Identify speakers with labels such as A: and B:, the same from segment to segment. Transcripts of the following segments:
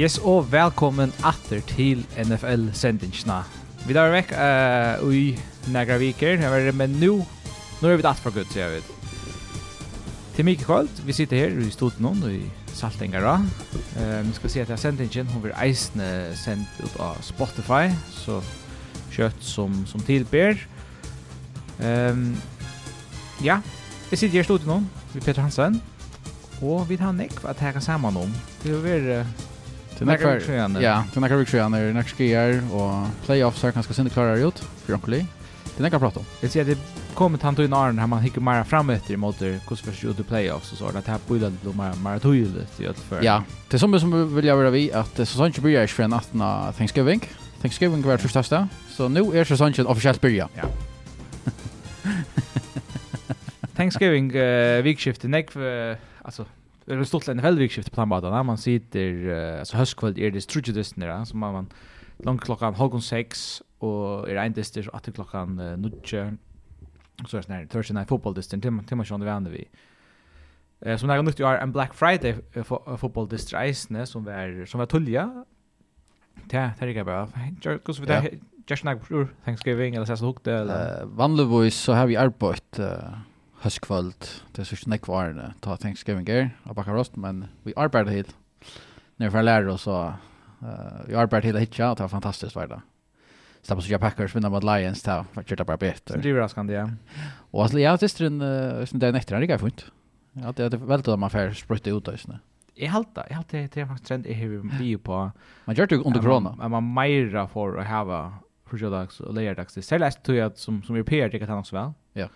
A: Yes, og velkommen atter til NFL-sendingsna. Vi tar vekk uh, i nægra viker, men nu, nu er vi datt for gutt, sier vi. Til Mikael Kvalt, vi sitter her i stodet nå, i Saltengara. Uh, vi skal si at sendingen, hun vil eisende sendt ut av Spotify, så kjøtt som, som tilber. Um, ja, vi sitter her i stodet vi Peter Hansen, og vi tar nekk at jeg kan sammen om. Det er jo
B: Till nästa vecka. Ja, till nästa vecka när nästa skier och playoffs har kanske sända klara ut för Onkeli. Det nästa prata om.
A: Det ser det kommer tant in Arn här man hickar mera fram efter mot kus för shoot the playoffs och så det här bullar det mer, mer tydligt i allt för.
B: Ja, det som som vill jag vara vi att blir börjar för natten Thanksgiving. Thanksgiving var första stad. Så nu är säsongen officiellt börja.
A: Ja. Thanksgiving uh, vikskiftet, nekv, uh, det är stort en väldigt skift på maten. Man sitter alltså höstkväll är det trudge det snära så man man långt klockan halv 6 och är inte det så att klockan 9 så är det snär Thursday night football distans till till matchen det vänder vi. Eh som när nytt är en Black Friday football distans nä som var som var tulja. Ja, det är bra. Jag går så vidare. Just när Thanksgiving eller så så hukt eller
B: vanligtvis så har vi arbetat höstkvöld. Det är så snäck var det. Ta Thanksgiving gear och backa rost men vi arbetar hit. När vi får lära oss så Uh, vi arbetar hela hitcha och det var fantastiskt var det. Stabba så jag Packers vinner mot Lions Det var kört bara bättre.
A: Det är raskande ja.
B: Och alltså jag tycker den som den nätter är fint. Ja, det är väldigt att man får sprutta ut det
A: Jag halta, jag halta det är faktiskt trend i hur vi på.
B: Man gör det under corona.
A: Man man mera för att ha för dags och lärdags. Det är säljer att som som europeer tycker att han också väl.
B: Ja.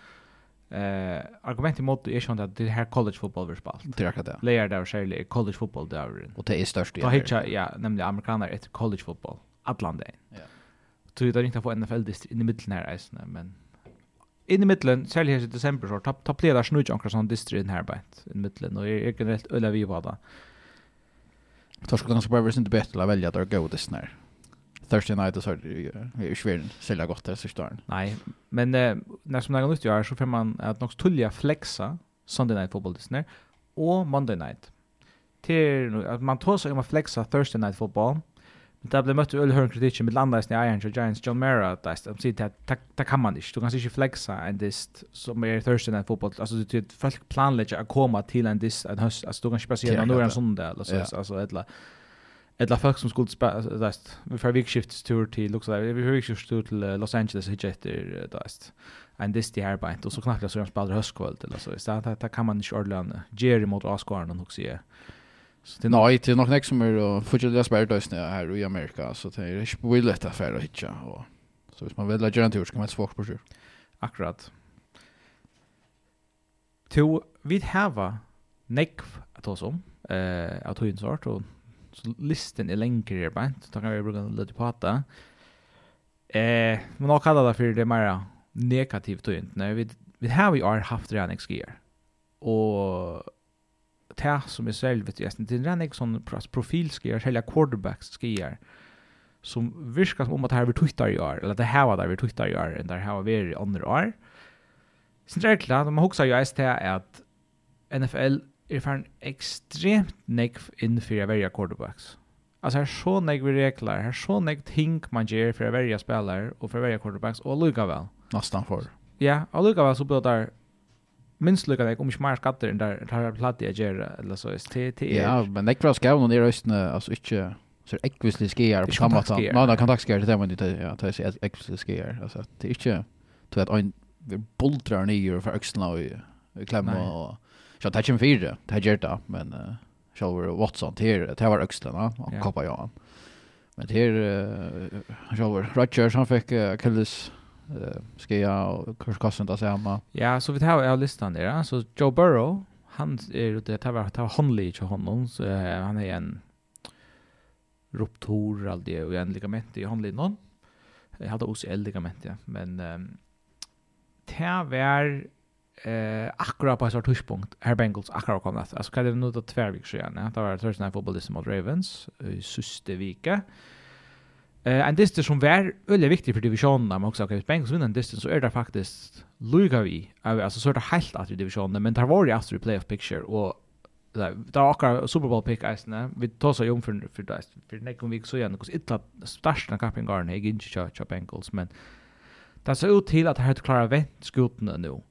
A: Eh argument emot är ju att det här college football vi spelar.
B: Det är akkurat det.
A: Layer där skäller college football där.
B: Och det är störst.
A: Då hittar ja, nämligen amerikaner ett college football Atlanta. Ja. Så det inte på NFL dist i mitten här isen men in i mitten särskilt i december så tapp tapp leder snurr ankar sån distrikt här bit i mitten och är generellt ölla vi var där.
B: ska ganska bara inte bättre att välja där gå det snär. Thursday night så är ju svårt att sälja gott det sista åren.
A: Nej, men eh, när som någon gör så får man att något tulja flexa Sunday night football lyssnar och Monday night. Till att man tar sig om att flexa Thursday night football. Men det blir mött öl hörn kritik med landa i Iron Giants John Mara där så säger att kan man inte. Du kan inte flexa en dist som är Thursday night football. Alltså det är folk planlägger att komma till en dist en höst. Alltså du kan inte bara säga att en söndag eller så. Alltså ett Eller folk som skulle spela, dæst, vi får vikskiftstur till luksa der, vi får vikskiftstur til Los Angeles, hitje etter, dæst, en dysti her beint, og så knappt jeg så de spiller høstkvöld, eller så, så det, det kan man ikke ordelig, Jerry mot Asgården, hos jeg,
B: Så det nej, det är nog nästa som är och fortsätter jag spela dösna här i Amerika så det är inte på lätt affär att hitta och så hvis man vill lägga en tur så kan man inte svårt på sig.
A: Akkurat. To vi hava nekv att oss om eh att hur sort och Så listen är längre här bänt. Då kan vi bruka lite prata. Eh, men jag kallar det för det mer negativt då inte. Vi, vi har vi har haft det redan exgear. Och det som är själv, självet i det är redan en sån profilsgear, hela quarterbacks-gear som virkar som om att det här vi twittar i år, eller det här var där vi twittar i år, än det här var vi i andra år. Sen Sin regla, klart, man också ju att NFL er for en ekstremt nekv inn fyrir a verja quarterbacks. Altså, her er så nekv regler, her er så nekv ting man gjør for a verja spelare og for a verja quarterbacks og lukka vel.
B: Nastan for.
A: Ja, og lukka vel så blir det minst lukka nekv om ikke mer skatter enn der har platt jag ger eller så.
B: Ja, men nekv skav noen i røystene, altså ikke, så er ekvislig skier på samme sätt. Nej, det er kontaktskier, skier det men det ja, det är ekvisli skier. Altså, det är inte så att vi bultrar nye for øksene og klemmer og... Så det kommer fyra, det gör det. men uh, själva Watson, det var öxlarna, och yeah. koppar jag Men det är uh, själva Rodgers, han fick uh, Achilles uh, skia och Kurs Kossen där samma.
A: Ja, så vi tar av listan där, så Joe Burrow, han är det tar var tar Honley till honom så uh, han är en ruptor, ruptur det, och en ligament i Honley någon. Jag hade också ligament ja, men um, det var eh akkurat på ett sorts här Bengals akkurat kom att alltså kan det nog då tvärvik så gärna det var Thursday night football mot Ravens i sista vecka eh this is som var väldigt viktig för divisionen men också att Bengals vinner en distans så är det faktiskt Luga vi alltså sort av helt att divisionen men det var ju alltså playoff picture och Det var akkurat Super Bowl pick eisene. Vi tar seg om for, for, for nekken vi så igjen, starta ytla største kappingaren, jeg ikke kjører Bengals, men det ser ut til att jeg har klara vent skutene nu.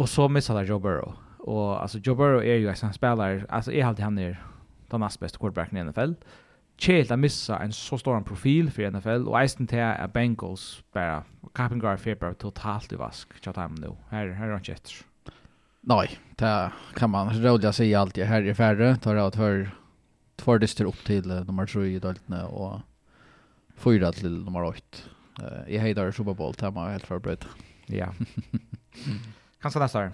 A: Och så missade Joe Burrow. Och alltså Joe Burrow är ju en sån spelare, alltså är alltid han är den näst bästa quarterbacken i NFL. Chelt att missa en så stor profil för NFL och Eisen till är Bengals bara Kappengar Faber totalt i vask. Chat time nu. Här här är han.
B: Nej, det kan man rådja sig alltid Här är färre, tar jag för två dyster upp till nummer 3 i Daltne och fyra till nummer 8. Jag hejdar Super Bowl, det var helt förberedd.
A: Ja. Kanske nästa år.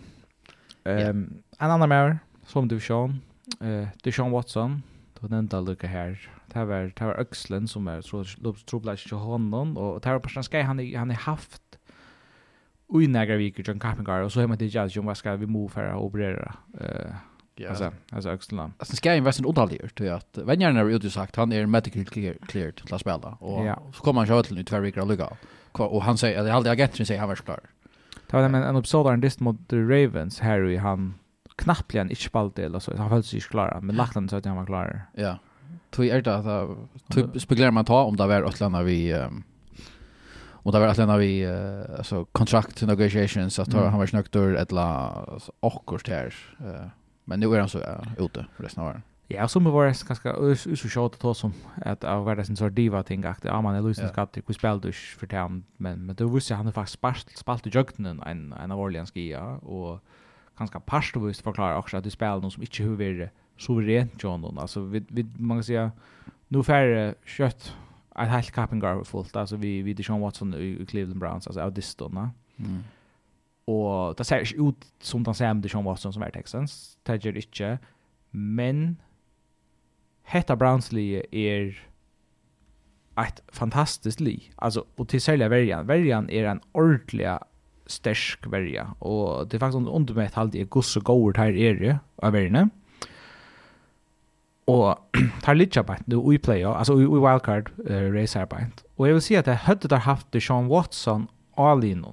A: Um, En annan mer som du Sean, eh Deshaun Watson, då den där lucka här. Det var det var Öxlen som är så till honom och det var personen ska han han har haft i några veckor John Carpenter och så hemma till Jazz John vad ska vi move för att operera eh Ja. Alltså, alltså Öxlen.
B: Alltså ska jag investera en odaljer till att vänjarna har ju sagt han är medical cleared till att spela och så kommer han köra till nu två veckor och lucka. Och han säger att alla agenten säger han var klar.
A: Det var men en episode av en dist mot The Ravens här i han knappliga han inte spalt eller så. Han följde sig inte klar, men lagt han så att han var klar.
B: Ja. Tog är det att tog spekulerar man ta om det var att land vi um, och det var att land vi uh, alltså contract negotiations så att mm. han var snökt ur ett la awkward här. Uh, men nu är han så uh, ute resten av året.
A: Ja, som var det ganska så short att som att av värda sin sort diva ting att ja man är Luis Scott vi spelade för tem men men då visste han faktiskt spalt spalt i jöknen en en av Orleans ja och ganska past visst förklara också att det spelar någon som inte hur vi suveränt John då alltså vi, vi man kan säga nu färre kött ett helt Kappengar fullt alltså vi vi Deshaun Watson i Cleveland Browns alltså av distorna. Mm. Och det ser ut som den sämre Deshaun Watson som är Texans. Det gör inte men hetta Brownsley li er ett fantastiskt li. Alltså och till sälja värjan. Värjan är en ordentlig stärsk värja och det är faktiskt under med halvt är gosse gold här är det av värjorna. Och tar lite på nu i play alltså i, i wildcard uh, race här på. Och jag vill se att det hade där haft det Sean Watson all in.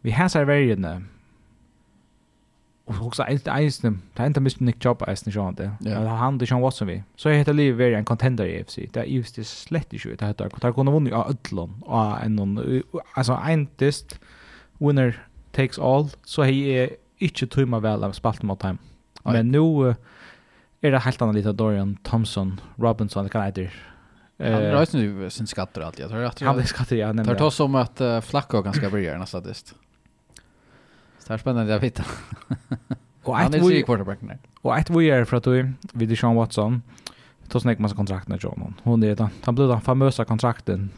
A: Vi har så värjorna Och också är det isen. Det inte mycket Nick Chubb isen Sean det. Ja. Han det Sean Watson vi. Så heter Liv Very en contender i FC. Det är just det slett inte det heter. Det kunde vunnit av Ötlon och en någon alltså en test winner takes all så hej är inte tumma väl av spalt mot time. Men nu är det helt annorlunda Dorian Thompson Robinson det kan heter.
B: Han rör sig nu sin skatter alltid. Jag tror att
A: han blir skatter
B: igen. Det tar som att flacka ganska bra nästan sist det er spennende jeg vet. og han er ikke quarterbacken der.
A: Og et vi er fra tog, vid Sean Watson, då snackar man masse kontrakten med John. Hon det då. Han blev den famösa kontrakten.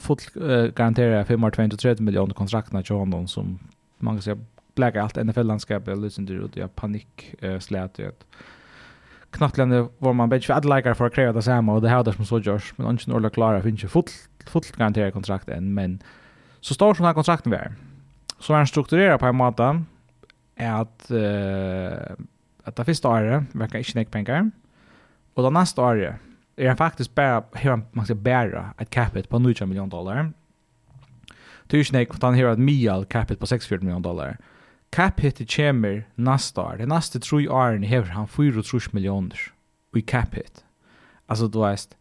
A: Fullt uh, garanterar 5 år miljoner kontrakten med John som man kan säga bläcker allt NFL-landskapet och lyssnar till ut jag panik uh, slät det. Knattlande var man bättre för att lägga för att kräva det samma och det här som så görs. Men ingen orla klara finns ju fullt, fullt kontrakt än men så står som den här kontrakten vi är så var han strukturerad på en måte att uh, att det första året verkar inte nek pengar och det nästa året är han faktiskt bara hur man ska bära ett capita på 9 miljoner dollar. Det är ju snäck han har ett mial capita på 6 miljoner dollar. Cap hit kommer nästa år. Det nästa tre åren har han 4 miljoner i cap hit. Alltså du vet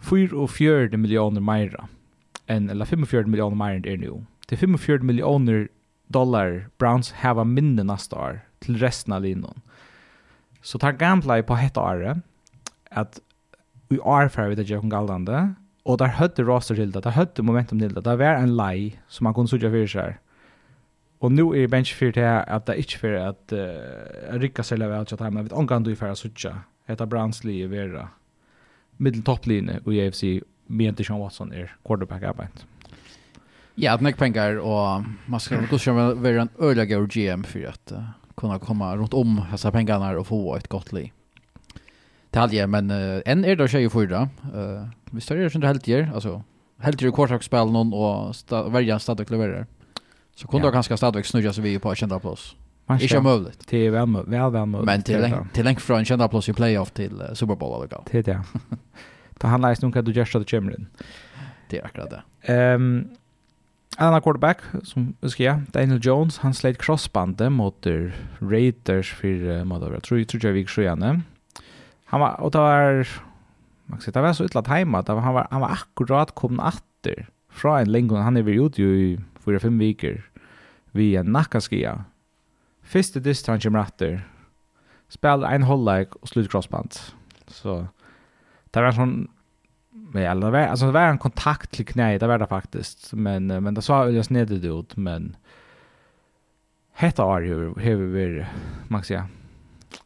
A: 4 miljoner mer än eller 45 miljoner mer än det nu. Det är 45 miljoner dollar Browns hava minne nästa år till resten av linjen. Så tar gamla på ett år att vi är för vid det jag kan gallande och där hade raster till det, där hade momentum till det, där var en lie som man kunde suga för sig. Och nu är bench för det att det ikke för att uh, rycka seg lever alt men tar vet Om kan du för att sutja etter Browns liv vera mitteltopplinje och AFC med Deshaun Watson är quarterback-arbetet.
B: Ja, att näck pengar och man ska väl kanske vara en öliga och GM för att uh, kunna komma runt om dessa pengarna och få ett gott liv. Talje, men uh, en är då tjejer fyra. Uh, vi står som det helt ger, alltså helt ger kvartsspel någon och sta välja stadig leverer. Så kunde ja. ganska stadigt snurra sig vi på kända plus. Ikke mulig.
A: Det er vel mulig.
B: Men til, lengt, til lengt fra en kjent i playoff til uh, Super Bowl eller
A: Det er det. Det handler ikke om hva du gjør så du kommer inn.
B: Det er akkurat det.
A: Um, En annan quarterback som vi ska Daniel Jones, han sleit crossbandet mot Raiders för mot över tror jag tror jag vi. Han var och det var man ska det var så utlat hemma att han var han var akkurat kommen åter från en länge han är väl ute i fyra fem veckor vi en nackaskia. Första distans kommer åter. Spelar en hållag och slut crossband. Så det var en sån med eller var, alltså det var en kontakt till knä, det var det faktiskt. Men, men det sa väl snedigt ut, men hetta är ju hur vi max ja.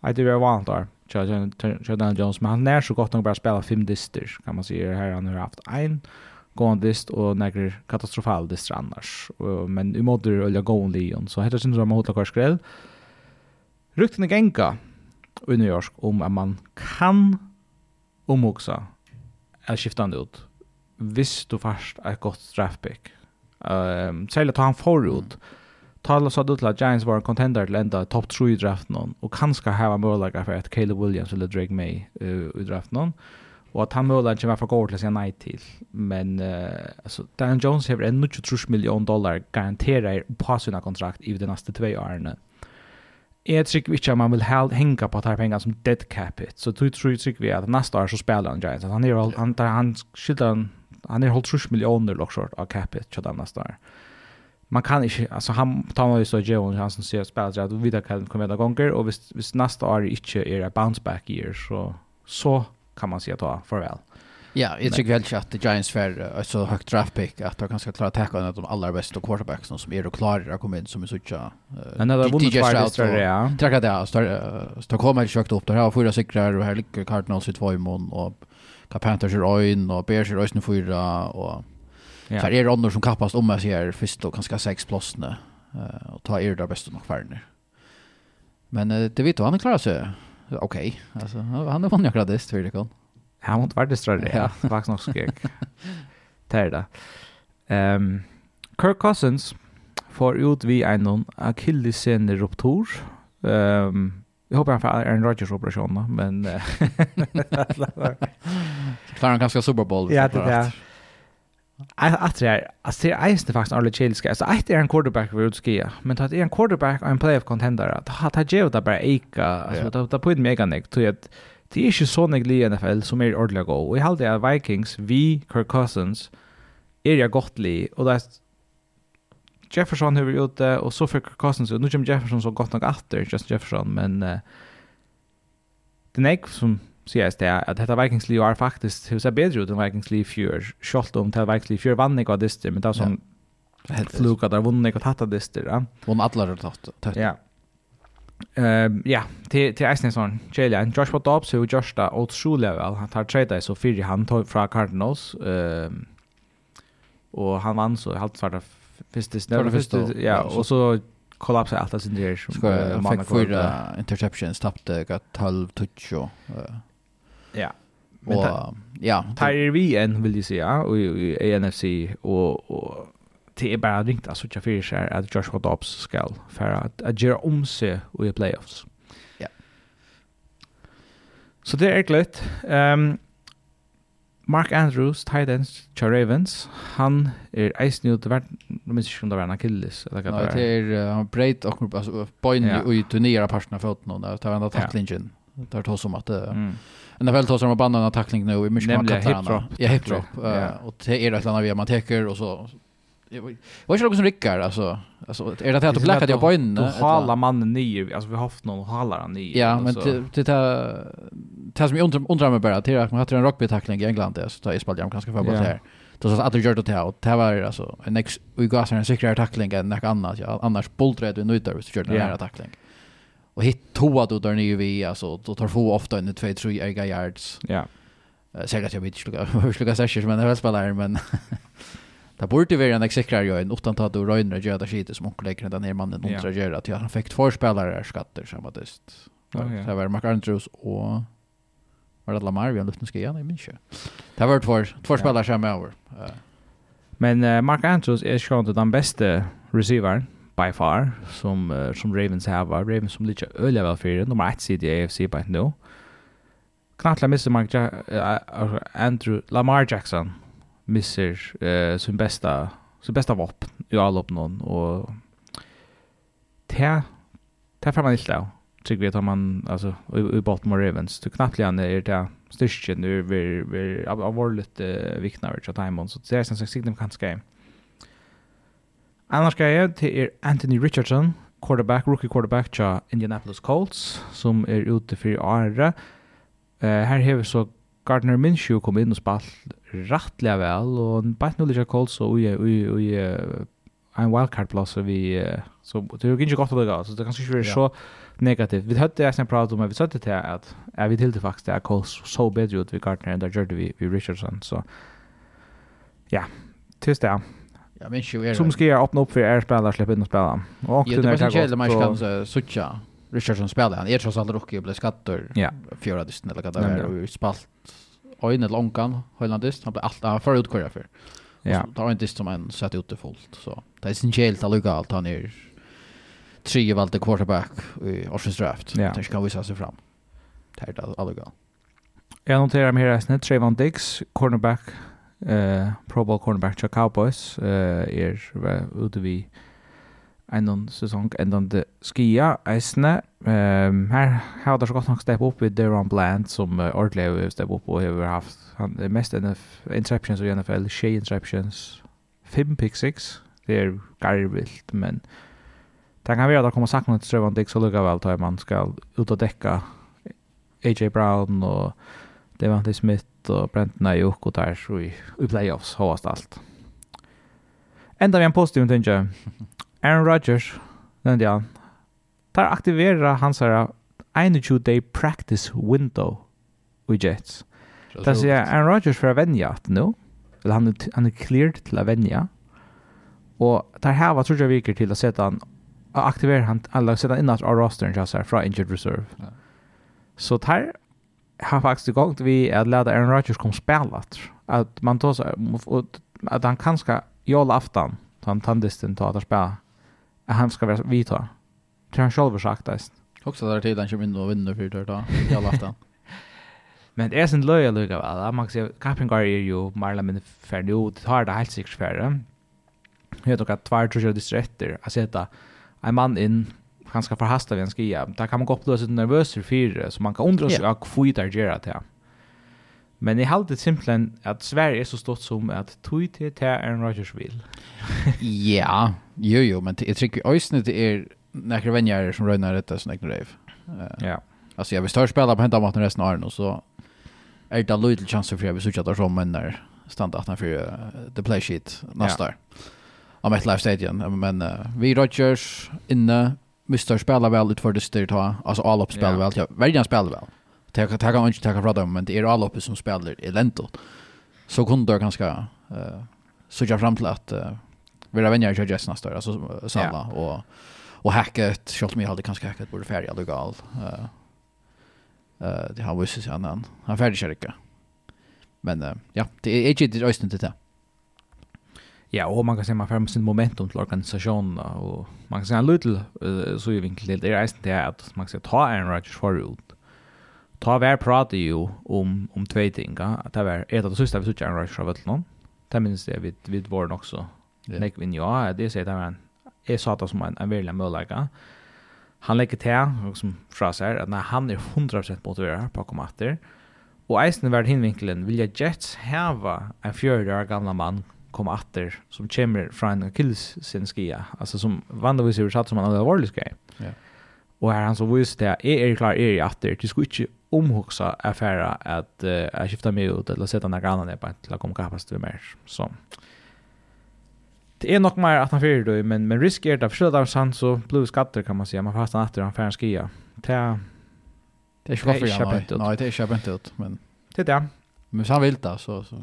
A: I do very want år. Jordan Jones, men han är så gott nog bara spela fem dister, kan man säga. Här han har haft en gående dist och några katastrofal dist annars. Men i moder det ölja gående Leon, så heter syns som kvar skräll Rykten gänga i New York om att man kan omoxa er skiftande ut. Hvis du først er godt draft pick. Um, Særlig ta han får ut. Tala sa du til at Giants var en contender til enda topp 3 i draften hon, og kanskje hava möjlighet for at Caleb Williams eller Drake May uh, i draften hon, og at han mulighet ikke var for god til å si nei til. Men uh, altså, Dan Jones hever en 23 million dollar garanteret på sina kontrakt i de neste 2 årene jeg tycker ikke at man vil henge på att här pengar som dead cap it. Så du tror ikke vi att nästa år så spiller han Giants. Han är han han, han skildan han er holdt trus millioner lock av cap it til där nästa år. Man kan ikke, altså han tar meg ju så Joe han som ser spelar så att vi där kan komma ganger, og hvis, hvis neste år ikke er ett bounce back year så så kan man se att ta farvel.
B: Ja, jag tycker väl att the Giants fair är så högt draft pick att de kanske klarar att tacka de allra bästa quarterbacks som är då klarar att komma in som är såcha.
A: Men det var vunnit Friday ja.
B: Tackar det alltså så kommer jag kökt upp där har fyra segrar och här ligger Cardinals i två i mån och Panthers är in och Bears är i fyra och Ja. För er andra som kappast om jag ser först då kanske sex plåsne uh, och ta er där bästa nog färden. Men uh, det vet du han klarar sig. Okej. Alltså han har vunnit gradist för det kan.
A: Han måtte være det større, ja. Vaks nok skrek. Det er det. Um, Kirk Cousins får ut vi en noen akillisene ruptor. Um, jag hoppas han får en Rodgers operation då, men...
B: Klarar han ganska Super Bowl.
A: Ja, det är Att det är, alltså det är inte faktiskt alla chilska. Alltså att det är en quarterback vi utskia, men att det är en quarterback och en playoff contender, att det är ju det bara eka, alltså det är på ett mega nek, tror jag att det er ikke så neglig i NFL som er ordentlig god. Og jeg halte at Vikings, vi, Kirk Cousins, er jeg godt li, og det er Jefferson har vært ute, og så fikk Kirk Cousins ut. Nå kommer Jefferson så godt nok atter, Justin Jefferson, men uh, det er ikke som sier jeg at dette Vikings li er faktisk, det er bedre ut enn Vikings li fjør, selv om det er Vikings li fjør vann ikke av dyster, men det er sånn, ja. Helt fluka där vunnit och tatta dyster.
B: Hon atlar och tatta.
A: Ja. Ehm ja, till till Eisen sån Jalen Joshua Dobbs och Josh där åt Schulevel. Han tar trade så fyra han tar från Cardinals. Ehm och han vann så halvt svarta första snö första ja och så kollapsa allt sin där
B: som man fick för interceptions tappade got 12 touch och
A: ja
B: men ja
A: tar vi en vill ju säga och i NFC och och det är bara ringt att söka för sig att Joshua Dobbs ska för att att göra om sig i playoffs.
B: Ja.
A: Så det är glätt. Ehm um, Mark Andrews, tight ends, Char Ravens, han är ice new til verden, nå minns inte om det var en Achilles.
B: eller hva det är det er han breit og knupp, altså bøyne ja. ut og nere parten av føttene, og det var enda tacklingen. Det var tås om at det, en av vel tås om at bandet av tackling nu i mycket man kan
A: henne.
B: Nemlig hip-drop. Ja, hip-drop, Och det är et eller annet vi man teker, och så Vad är det som rycker alltså? Alltså är det att du blackade jag på in?
A: Du hala mannen ny, alltså vi har haft någon halar han ny.
B: Ja, men det det tar som jag undrar undrar mig bara till att man hade en rugbytackling i England det så tar jag spelade jag ganska för bara här. Då så att du gör det här och det var alltså en ex vi gav en säkrare tackling än något annat. Annars boltrade du nu där så gör den här tackling. Och hit två då där ni vi alltså då tar få ofta in i 2 3 yards.
A: Ja.
B: Säkert jag vet inte hur skulle jag säga men det var spelare men Det borde vara en exekrar ju en utan att du röjner att göra skit som onkel lägger den här mannen och ja. gör att han fick två spelare skatter som var yeah. Det var Mark Andrews och var det Lamar vi har lyft ska igen i minns Det var två två spelare som är över.
A: Men uh, Mark Andrews är sjön den bästa receivern by far som uh, som Ravens har. Ravens som lite öliga väl för nummer 1 i AFC by nu. Knappt missar Mark ja uh, Andrew Lamar Jackson misser eh, sin bästa sin bästa vapen i alla någon och te te får man inte då tycker vi att man alltså i Baltimore Ravens så knappt igen är det styrken nu vi vi har varit lite vikna vid on så det är sen så sig dem kanske Annars ska jag till er Anthony Richardson quarterback rookie quarterback till Indianapolis Colts som är ute för Arre. Eh här har vi så Gardner Minshew kom in och spalt rattliga väl och bara nu lite koll så oj oj oj en wildcard plus vi så det är inte gott att lägga så det kanske inte är så negativt. Vi hade det sen pratat om vi sa det här att är vi till det faktiskt är koll så bättre ut vi Gardner där gjorde vi vi Richardson så ja tills det
B: Ja, men ju är
A: Som ska jag öppna upp för er spelare släppa in och spela.
B: Och det är det man kan sucha Richardson spelar han. Jag tror så att Rocky blev skattor.
A: Ja.
B: Fjärde dysten eller vad det är och spalt øyne eller ångan, høylandist, han ble alt, han var ut kvar for. Ja. Det var en dist som han satt ute fullt, så det er sin kjelt allukka alt, han er tre valgte quarterback i Orsens draft, ja. det skal vise seg fram. Det er det allukka.
A: Jeg noterer meg her reisende, Trevon Diggs, cornerback, eh, Pro Bowl cornerback til Cowboys, eh, er ute vi, uh, en säsong det skia eisne. Ehm här har det så gott nog step upp vid Deron Bland som uh, ordentligt step upp och har haft han det mest en interceptions i NFL, she interceptions, fem pick six. Det är garvilt men det kan vara att komma sakna till Trevon Dix och lugga väl tar man ska ut och täcka AJ Brown och Devante Smith och Brent Ayuk og der så i, i playoffs hovast allt. Enda vi en positiv tänker. Aaron Rodgers, nevnte han, der aktiverer hans her 21 day practice window i Jets. Det sier Aaron Rodgers for å vennja at nå, eller han, han er cleared til å vennja, og der her var trodde viker til å sette han, å aktivere han, eller sette han innat av rosteren her, fra injured reserve. Ja. Så der har faktisk gått vi at lade Aaron Rodgers kom spelat, at man tar at han kanskje jåla aftan, han tandisten tar att spela att han ska vara vita. Det han själv sagt det.
B: Också där han kommer in och vinner för det då. Jag laftar.
A: Men det är sen löja lugga väl. Man kan säga Kapten Gar är ju Marla men färdig ut har det helt säkert färre. Jag tror att två tror jag distrikter att sätta en man in han ska förhasta vi en skia. Där kan man gå upp då så nervös för så man kan undra sig hur fort det gör det. Men jeg halte simpelthen at Sverige er så stort som at tog til til Aaron Rodgers vil.
B: ja, jo jo, men jeg tror ikke øyne det er nekker venner som røyner dette som nekker reiv.
A: Ja.
B: Altså, jeg vil større spille på hentet maten resten av Arno, så er det lyd chanser sjanser for jeg vil sitte at det er som menner standa at han fyrir the play sheet nästa år. Om ett live stadion. Men uh, vi Rodgers inne, Mr. spelar väl utför det styrt ha. Alltså all upp spelar väl. Ja, Värjan spelar väl. Det kan ta inte ta från men det är alla uppe som spelar i Lento. Så kunde det ganska eh så jag fram till att uh, vi har vänner jag just nästa alltså Salla och och hacket shot mig hade kanske hackat borde färja då gal. Eh eh det har visst sig annan. Han färdig kyrka. Men uh, ja, det är inte det ösnet det.
A: Ja, och man kan se man får sin momentum till organisationen och man kan se en liten uh, så ju vinkel det är det att man ska ta en Rodgers förut ta vær prata ju om om tve ting. Att det var et av de siste vi såg en rush av någon. Det minnes det vid vid vår också. Yeah. Nek vinn jo, det säger det var en är sa det som en en väldigt möjliga. Han legger till som frasar att när han är 100% motiverad på att komma etter. Och eisen värd hinvinkeln vill jag Jets häva en fjörde år gamla man komma åter som kommer från en killsenskia. Alltså som vanligtvis är satt som en allvarlig skia. Ja. Yeah. Og her han så viste det, jeg er klar, er i atter, du skulle ikke omhugsa affæra at uh, jeg skifta meg ut eller sette noen annen ned til å komme kapast til mer. Så det er nok mer at han fyrer du, men, men risk er det, for selv om sant så blod skatter kan man säga, man fast han atter han færen skia. Det er
B: det er ikke kjappent ut. Nei, det er ikke kjappent ut, men
A: det er det.
B: Men hvis han vil det, så, så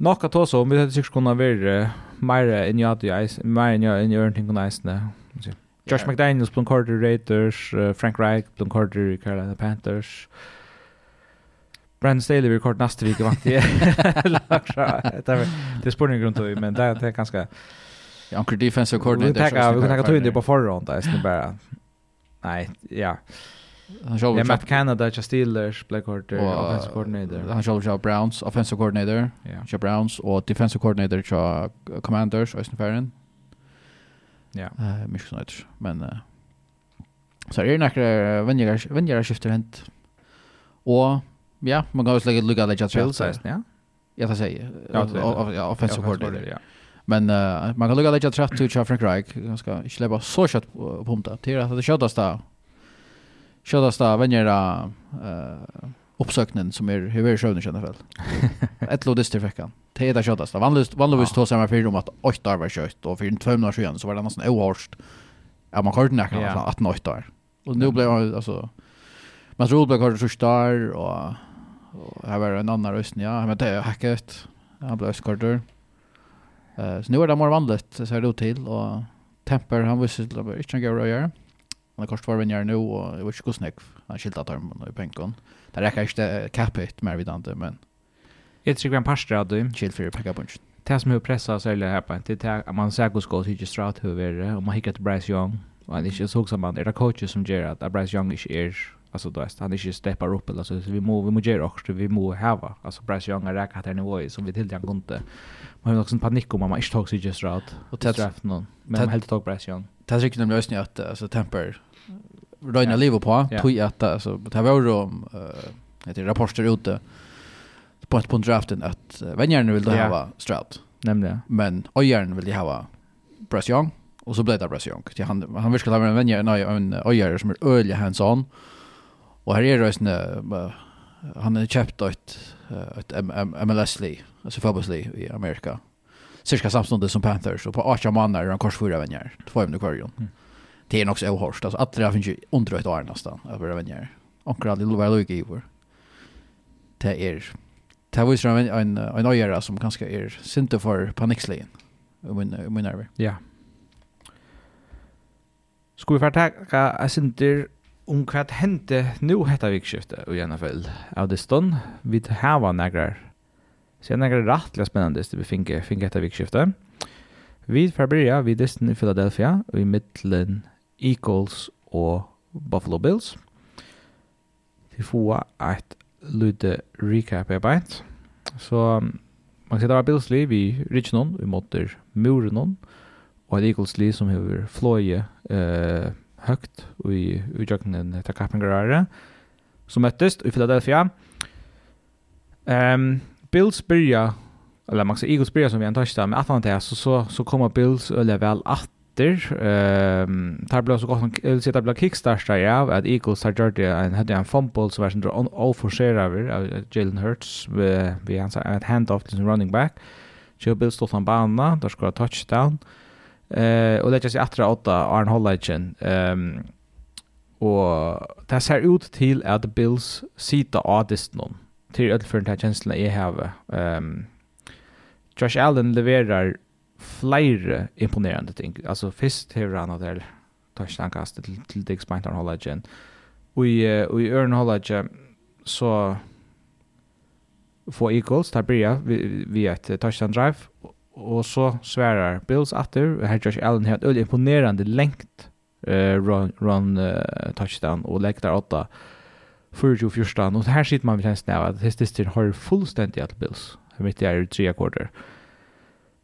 A: Nokka to så, om vi hadde sikkert kunnet være mer enn jeg hadde, mer enn jeg hadde gjort ting kunne eisne. Josh McDaniels blev quarter Raiders, uh, Frank Reich blev quarter i Carolina Panthers. Brandon Staley vi kort nästa vecka vant det. Det är spårning runt om men det är ganska Ja,
B: anker defensive coordinator.
A: Vi tackar vi tackar det på förhand där istället bara. Nej, ja.
B: Han kör
A: ja, Matt Canada, Just Steelers, Black Order, offensive coordinator.
B: Han själv Browns, offensive coordinator, yeah. Browns och defensive coordinator, Commanders, Östenfärden. Ja. Eh, mycket sånt men uh, så är det några vänjer vänjer skifter hänt. Och ja, man går lägga lucka där jag
A: tror så ja.
B: Ja, det säger. Ja, offensive coordinator, ja. Men uh, man kan lucka där jag tror till Frank Reich. jag ska inte släppa så kött på pumpa. Det är att det skjutas där. Skjutas där vänjer uh, uppsökningen som är hur är sjön känner väl. Ett lodist till veckan. Det är det skötaste. Vanligtvis vanligtvis tar samma fyra om att åtta var kött och för två månader sedan så var det nästan ohårst. Ja man körde nästan yeah. att nåt där. Och nu blev alltså man tror blev körde så star och och här var en annan röst ja men det är hackat. Han blev skorter. Eh så nu är det mer vanligt så ser det ut till och temper han visste det inte går att göra. Han har korsvarvänjare nu och det var inte hur snäck han skiltat armen i penkan. Mm. Det räcker inte kapet mer vid andra, men...
A: Jag tycker en pastor av dem.
B: Chill för packa punch.
A: Det som hur pressar sig här på, det att man säkert ska tycka stratt huvudare, och man hickar till Bryce Young, och han är inte såg som man, är det coacher som gör att Bryce Young är är alltså då är han inte steppar upp eller så vi må vi må göra också vi må ha alltså Bryce Young är räkat här nivå som vi till den kunde man har också en panik om man inte tog sig just rätt och träff någon. Men helt tog Bryce Young.
B: Det är riktigt nämligen att alltså temper röjna ja. livet på. Ja. Tog att alltså, det här var om uh, äh, rapporter ute på ett punkt draften att uh, vänjaren vill det ha Stroud.
A: Nämligen.
B: Men ojaren vill det ha Bryce Young. Och så blev det Bryce Young. Han, han vill ha en vänjare, en, en ojare som är öliga hands-on. Och här är det uh, han har köpt ett, ett MLS-li, alltså fotbolls-li i Amerika cirka samstundes som Panthers och på 18 mannar är han korsfyra vänjer. Två ämne kvar ju. Mm det är nog så alltså att det finns ju under ett år nästan över det vänjer och det är väl i vår det är det var ju en en ojära som ganska är synte för panikslin men men nerver
A: ja Ska vi fortækka a synte om vad hände nu detta vikskifte i NFL av det stund. Vi har var några. så negrar spännande spennende vi finner, finner hetta. Vi får börja vid Disney i Philadelphia i mitten Eagles og Buffalo Bills. Vi får et lydde recap er beint. Så man kan det var Bills liv i Ridgenon, vi måtte Murenon, og et Eagles liv som har fløye eh, høgt i utjøkkenen etter Kappengarare, som møttes i Philadelphia. Um, Bills byrja, eller man kan Eagles byrja som vi antar ikke, men at han til, så, så, så kommer Bills øyelig vel at etter. Ehm tar blås gott eller sitta blå kickstarter ja at Eagles har gjort det en hade en fumble som var sån on all for share över Jalen Hurts vi han sa ett handoff till running back. Joe Bill stod han bana, där skulle touchdown. Eh och det just efter åtta, Arn Hollagen ehm och det ser ut till att Bills sita adist någon till ödförnt här känslan jag har. Ehm Josh Allen levererar flere imponerende ting. Altså, først har han at touchdown-kastet til, til Diggs Beintarn holdet igjen. Og i, og Hollagen så får Eagles, der blir jeg via et touchdown-drive, og så svärar Bills atter, og her Josh Allen har et imponerande imponerende lengt uh, run, run uh, touchdown, og legger der åtta 24-14, og her sitter man med tjenesten av at Hestistin har fullstendig at Bills, mitt i er tre kvarter. Uh,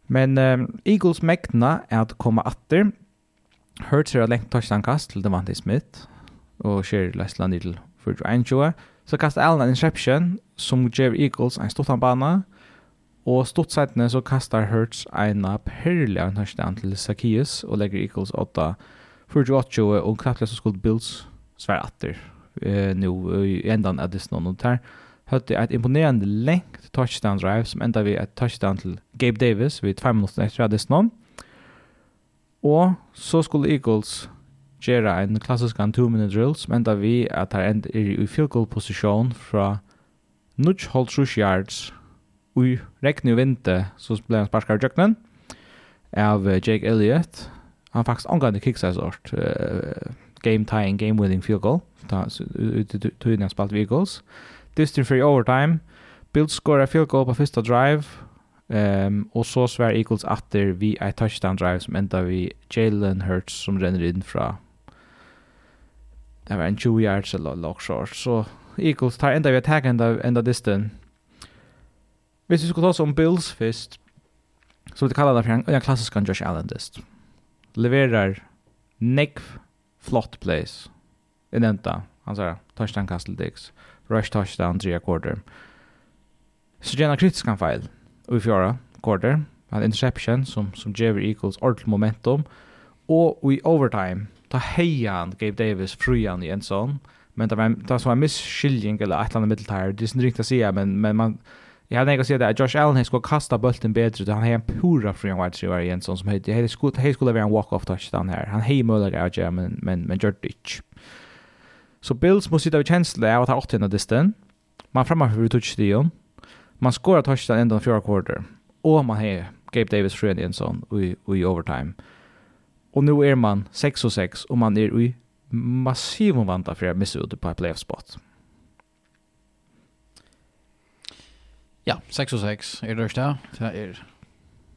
A: Men um, Eagles mekna er at koma atter. Hurts er lengt touchdown-kast til Devante Smith, og skjer Lesland til 41 Så kastar Allen en interception, som gjør Eagles en stort bana, og stort setene så kastar Hurts en perlig av en touchdown til Zacchaeus, og legger Eagles 8 48 og knapplega så skulle Bills svære atter eh, nu i endan av Disney, og der høyde et imponerende lengt touchdown drive som enda vi et touchdown til Gabe Davis vid 5 minutter etter det noen. Og så skulle Eagles gjøre en klassisk 2-minute drill som enda vi at her enda er i field goal posisjon fra nudge hold Rush yards og regn og vinte så ble han sparskar i av Jake Elliott han faktisk omgående kiksa sort uh, game tying, game winning field goal ut i tøyden han spalt vi goals Distin free overtime Bills skorar field goal på första drive. Um, och så svär Eagles efter vi ett touchdown drive som enda vi Jalen Hurts som renner in fra det var en 20 yards eller lock short. Så Eagles tar enda vi attack enda, enda distan. Hvis vi skulle ta oss om Bills først, så vil jeg kalle det for en, en klassisk Josh Allen-dist. Leverer nekv flott plays. Jeg nevnte han sier, touchdown Castle digs. rush touchdown, three quarter. Så gjerne kritisk han feil. Og i fjara, quarter. en interception som, som Jever Eagles ordentlig momentum. Og i overtime, ta heian Gabe Davis fruan i en sån. Men det var, det var så en misskiljning eller ett eller annet middeltær. Det är inte riktigt att säga men, men man... Jag hade något att säga att Josh Allen skulle kasta bulten bättre. Då han har en pura från wide receiver igen som som hade Det skulle hade skulle vara en walk off touchdown här. Han hej möjliga att göra men men men gör det inte. Så Bills måste sitta vid chansen av att ha åtta den disten. Man framåt för touchdown man skorar touchdown ända fjärde quarter och man har Gabe Davis friend in sån i, i overtime. Och nu är man 6 och 6 och man är i massiv vanta för att missa ut på playoff spot.
B: Ja, 6 och 6 är det där. Det är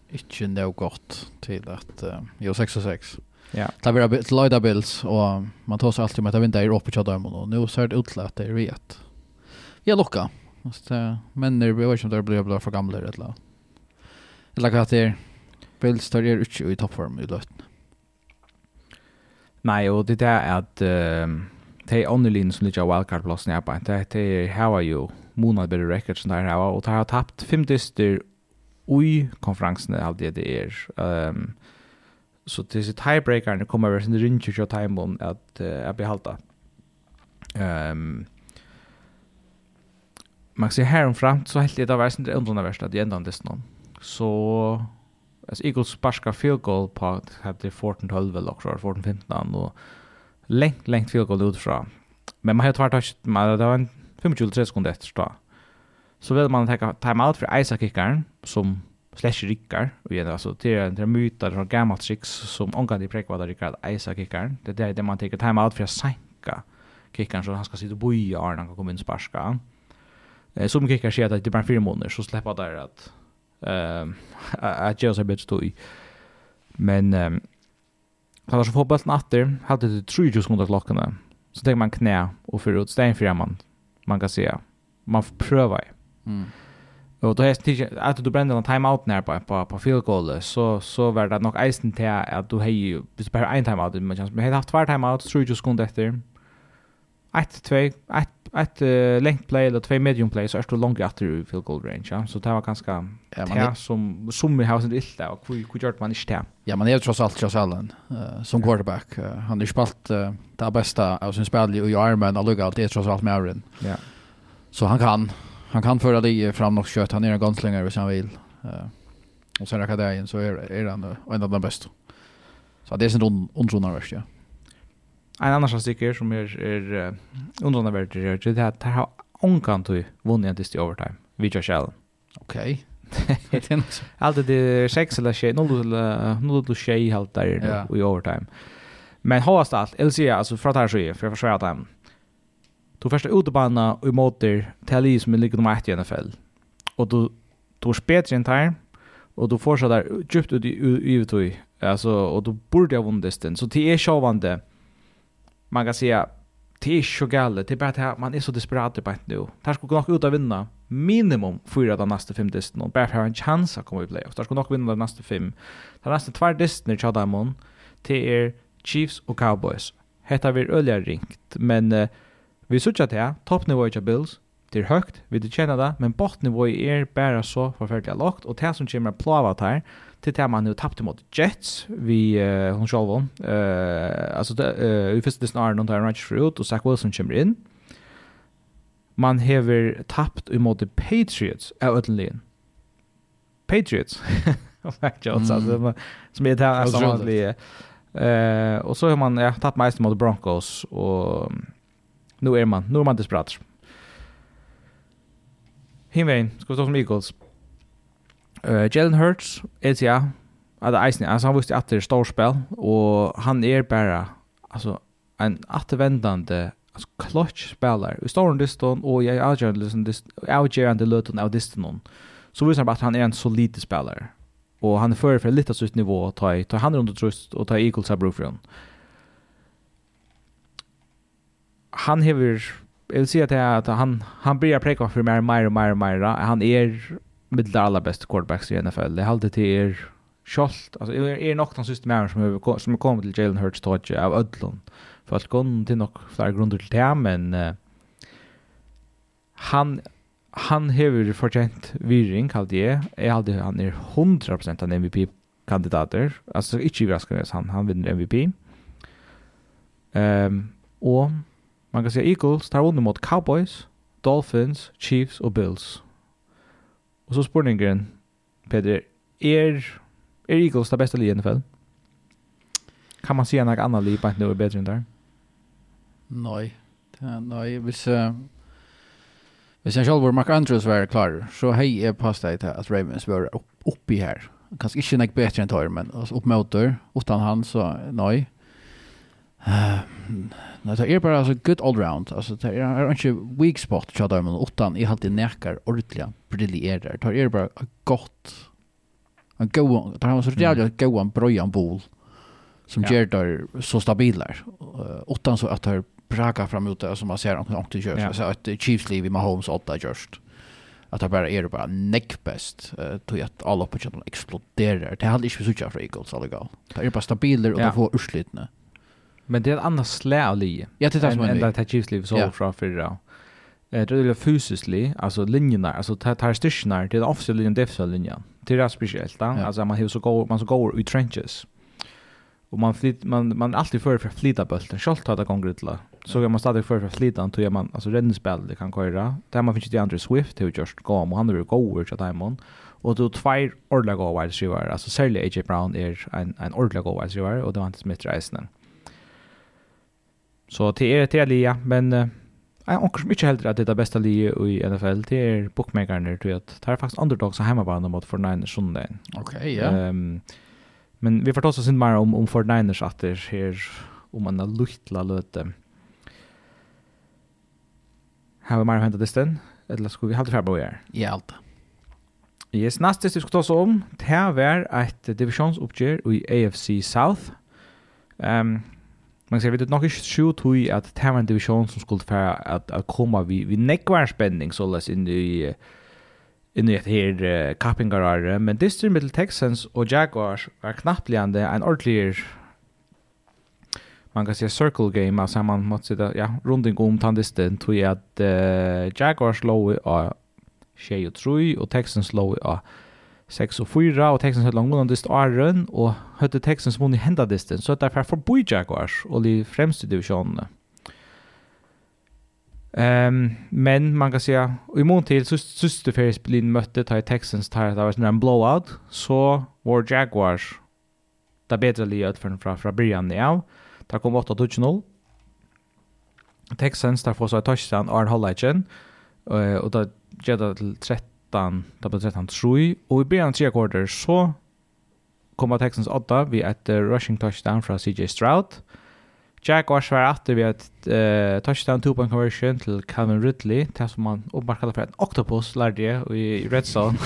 B: inte nog gott till att uh, jo 6 och 6. Ja. Det blir ett Lloyd Bills och man tar sig alltid med att vinna i Europa och nu ser det ut till att det är rätt. Jag lockar. Måste männer blir ju där blir blir för gamla eller eller. Eller vad det är. Bill står ju inte i toppform i löten.
A: Nej, och det är att uh, det är Onnelin som ligger wildcard-plassen jag på. Det är här ju månad bättre records som det här och det har tappt fem dyster i konferensen av det det är. Um, så det är tiebreakern kommer över sin rincher och timebond att uh, jag behållta. Ehm um, man ser här fram så helt det var inte ändå värst att ändå det snön. Så as Eagles sparkar field goal på hade 14 12 eller också 14 15 och längt längt field goal utifrån. Men man har tvärt touch man det var en 25 sekunder efter då. Så vill man ta time out för Isaac kickaren som slash rickar och igen alltså det är en myta från gammalt tricks som omgående i prekvada rickar Isaac kickaren. Det är det man tar time out för att sänka kickaren så han ska sitta och boja när han kommer in sparka. Mm som kickar sig att det bara fyra månader så släppa där att ehm att jag så bättre då men ehm har så fotboll natter hade det tre just kunde klockan så tänker man knä och för ut stäng fyra man man kan se man får pröva. mm Och då häst det att du bränner en timeout när på på på field goal så så var det nog isen till att du hej ju bara en timeout men chans men haft två timeouts tror ju just kunde efter ett två ett ett uh, length play eller två medium play så är det långt efter i field goal range ja? så det var ganska ja, man är... som som i huset illa och hur hur gjort man inte
B: ja man är trots allt Josh Allen uh, som quarterback. Uh, han har spelat uh, det bästa av sin spel i Ironman och lugga allt det är trots allt med ja. Så han kan han kan föra det fram och kött han är en gunslinger hvis han vill uh, och sen räcker det in så är, är han uh, en av de bästa så det är en undrunarvärst ja
A: en annan som sticker som är är undrande värd det är det här det har onkan till vunnit det i overtime. Vi kör shell.
B: Okej.
A: Allt det sex eller shit, noll eller noll till shit helt där i overtime. Men hårdast allt, LCA alltså från här så är för jag försvarar dem. Du första utbana och motor till som ligger nummer 1 i NFL. Och du du spelar en time och då fortsätter djupt ut i i alltså och du borde jag vunnit den. Så det är sjövande man kan säga det är så galet. Det är bara att man är så desperat på ett nu. Där skulle nog ut att vinna minimum fyra av nästa fem distan och bara för att ha en chans att komma i playoff. Där skulle nog vinna de nästa fem. De nästa två distan i Chadamon till er Chiefs och Cowboys. Hetta vi öliga ringt, men uh, vi suttar till här. toppnivå i Bills, det er høgt, vi det kjenner det, men botnivået er bare så forferdelig lågt, og det som kommer plava her, til det man jo tappte mot Jets, vi, uh, hun selv om, uh, altså, det, uh, vi første snarere noen tar Rangers ut, og Zach Wilson kommer inn, man hever tappt imot Patriots av Øtlenlien. Patriots, Mac Jones, mm. altså, som er det her sammenlige. Uh, og så har man ja, tappt mest mot Broncos, och nu är man, nu er man desperat. Hinvein, skal vi stå som Eagles. Uh, Jalen Hurts, et ja, at det eisen, altså han visste at det er storspill, og han er bare, altså, en attervendende, altså, clutch spiller. I storren distan, og jeg avgjørende løten av distan, så viser han bare at han er en solid spiller. Og han er fører for litt av sitt nivå, ta, tar han rundt og og tar Eagles av brug. Han hever jag vill säga att, att han, han blir preka för mer, mer mer mer. Han är mitt allra bästa quarterbacks i NFL. Det är till er kjolt. Alltså, är är nog den sista männen som har som kommit till Jalen Hurts touch av Ödlund. För att gå till nog flera grunder till det men uh, han han hever fortjent virring, kallt jeg. Jeg halde han er 100% en MVP-kandidater. Altså, inte överraskande han, han vinner MVP. Um, och Man kan säga Eagles tar vunnit mot Cowboys, Dolphins, Chiefs och Bills. Och så spurningen, Peter, är, är Eagles det bästa livet i NFL? Kan man säga något annat liv på nu är bättre än där?
B: Nej. Nej, hvis... Uh, hvis jeg selv var Mark Andrews var klar, så hei jeg passet til at Ravens var oppi her. Kanskje ikke nek bedre enn tar, men opp. Utan han, så nei. Uh, Nei, det er bare altså, good all round. Altså, det er, er ikke weak spot, tja der, men utan i alltid nekar ordentlig brillerer. Det er bare godt. En god, det er så jævlig god en brøyan bol som ja. gjør det så stabiler. Uh, utan så at det braga fram ut det som man ser om det gjørs. Ja. Altså, at Chiefs liv i Mahomes åtta gjørs. At det bare er det bare nekk best uh, til at alle oppgjørene eksploderer. Det er aldri ikke vi suttet fra Eagles, alle gal. Det er bare stabiler, og ja. det får urslitene.
A: Men det är ett annat slä av li.
B: Ja, det är det som är
A: li. Än det här Chiefs-liv så från förra. Det är det fysiskt li, alltså linjerna, alltså det här styrkorna, det är den officiella linjen, defensiva linjen. Det är det speciellt, alltså man har så går, man så går i trenches. Och man flyt, man, man är alltid för att flyta bulten, själv har det gång grytla. Så är man stadigt för att flyta, då är man, alltså räddningsspel det kan köra. Där man finns ju Andrew Swift, det är ju just gam, och han är ju gåver till Diamond. Och då två ordliga gåvar, alltså särskilt AJ Brown är en, en ordliga gåvar, och det var inte smittra i snön. Så det är det lia, men eh uh, onkel som inte helt att det är det bästa lia i NFL det är bookmakerne tror jag det är faktiskt underdogs som hemmabana mot 49ers Sunday.
B: Okej, okay, ja. Yeah. Um,
A: men vi får ta oss inte mer om om 49ers att det är om man har luktla löte. Har vi mer hänt det sen? Eller ska vi hålla fram och göra?
B: Ja, allt.
A: Yes, nästa vi ska ta oss om, det här var ett divisionsuppgör i AFC South. Ehm um, Man ser vi det nok ikke sju tog at det var en divisjon som skulle fære at, at komme vi, vi nekvar spenning så løs inn i inn i et her uh, kappingarare, men District Middle Texans og Jaguars var knappligande en ordentlig man kan säga circle game alltså man måste sitta ja runt om tandisten tror jag att uh, Jaguars low och Shea och Texans low och 6 og 4, og Texans hadde langt dist åren, og hadde Texans som i hendet disten, så det er for boi Jaguars, og de fremste divisjonene. Um, men man kan säga, i mån till så syste Ferris färgsblin mötte ta i Texans tar det var en blowout, så var Jaguars det bättre livet från, från, från början av. Det kom 8-0. Texans där får sig touchdown Arn Hollagen, eh och då ger det till 13 13, det ble 13 3, og i begynnelsen tre akkorder så kom Texans 8 vi et rushing touchdown fra CJ Stroud. Jack var svær at vi et uh, touchdown two point conversion til Calvin Ridley, til som man åpenbart kallar for en octopus, lærte jeg, i Red Zone,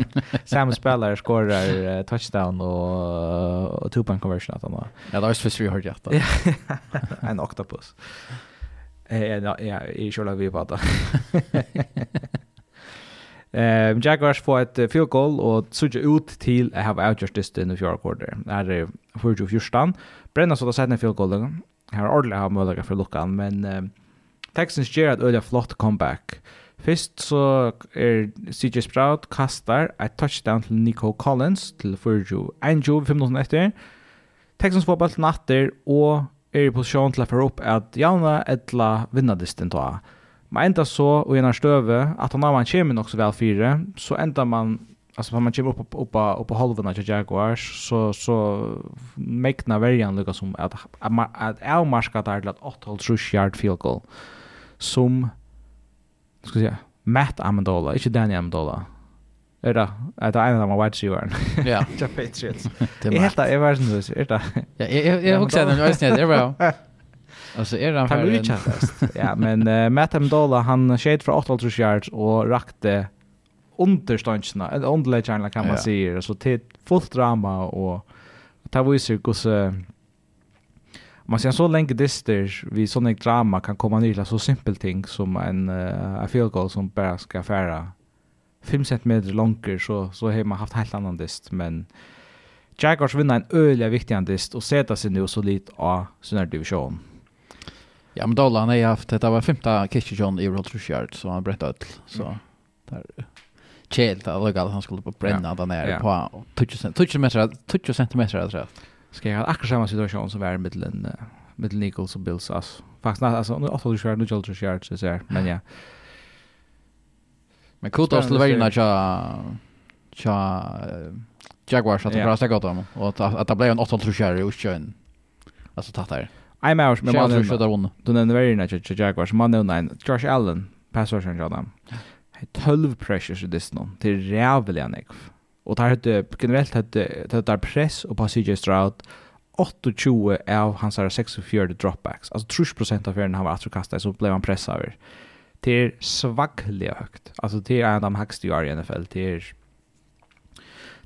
A: samme spiller skårer uh, touchdown og og two point conversion at han var.
B: Ja, det var spes vi hørte hjertet.
A: en octopus. Eh, ja, ja, i kjøla vi på det. Ehm Jaguars får ett uh, field goal och såg ut till att ha avgjort det i fjärde kvarter. Där är för ju förstan. Brenna så där sätter field goal. Här ordentligt har möjlighet för luckan men uh, Texans ger ett öliga flott comeback. Först så är CJ Sprout kastar ett touchdown till Nico Collins till Furju. En jo 5 minuter efter. Texans får bollen natter och är i position till att få upp att Jauna ettla vinna distan då. Men enda så, og gjennom støve, at han man kommer nok så vel fire, så enda man, altså når man kommer opp, opp, opp på halvene til Jaguars, så, så mekna verjan lukka som at, at, at jeg marska der til at 8,5 yard field goal, som, skal vi si, Matt Amendola, ikke Danny Amendola, Er det? Er det en av dem white receiveren?
B: Ja.
A: Ikke Patriots. Det er helt Er jeg var sånn, er det?
B: Ja, jeg husker den, jeg var sånn, jeg Alltså är han
A: för en... ja, men uh, Matt Amendola han skjøt för 8 yards och rakte underståndsna, eller underläggarna kan man ja. säga. Så till fullt drama och ta viser hur så man ser så länge dister vi sån drama kan komma ner till så simpel ting som en uh, field goal som bara ska färra 5 cm långt så så har man haft helt annan dist men Jaguars vinner en öliga viktig dist och sätta sig nu så lite av sin division.
B: Ja, men Dolan har haft, det var femte Kitchejohn i World Shirt så han brett öll. Så mm. där kjelt att lägga han skulle på bränna ja. där nere ja. på 20 meter, 20 centimeter jag tror.
A: Ska jag ha akkurat samma situation som var med den med Nichols och Bills ass. Faktiskt, alltså nu åtta du kör nu World Shirt så där. Men ja.
B: Men kul att vara inne tja tja Jaguars att prata gott dem. och att det blev en 8 tror jag och kön. Alltså tattar.
A: I'm out med mannen. Jag tror att Du nämnde väl när Jaguars man nu nej. Josh Allen passar sen jag dem. 12 pressures i this någon. Det är jävligt nek. Och där hade generellt hade det där press och på CJ Stroud 28 av hans 64 dropbacks. Alltså 30 av fjärden han var att kasta så blev han pressad över. Det är svagligt högt. Alltså det är en av de högsta i NFL. Det är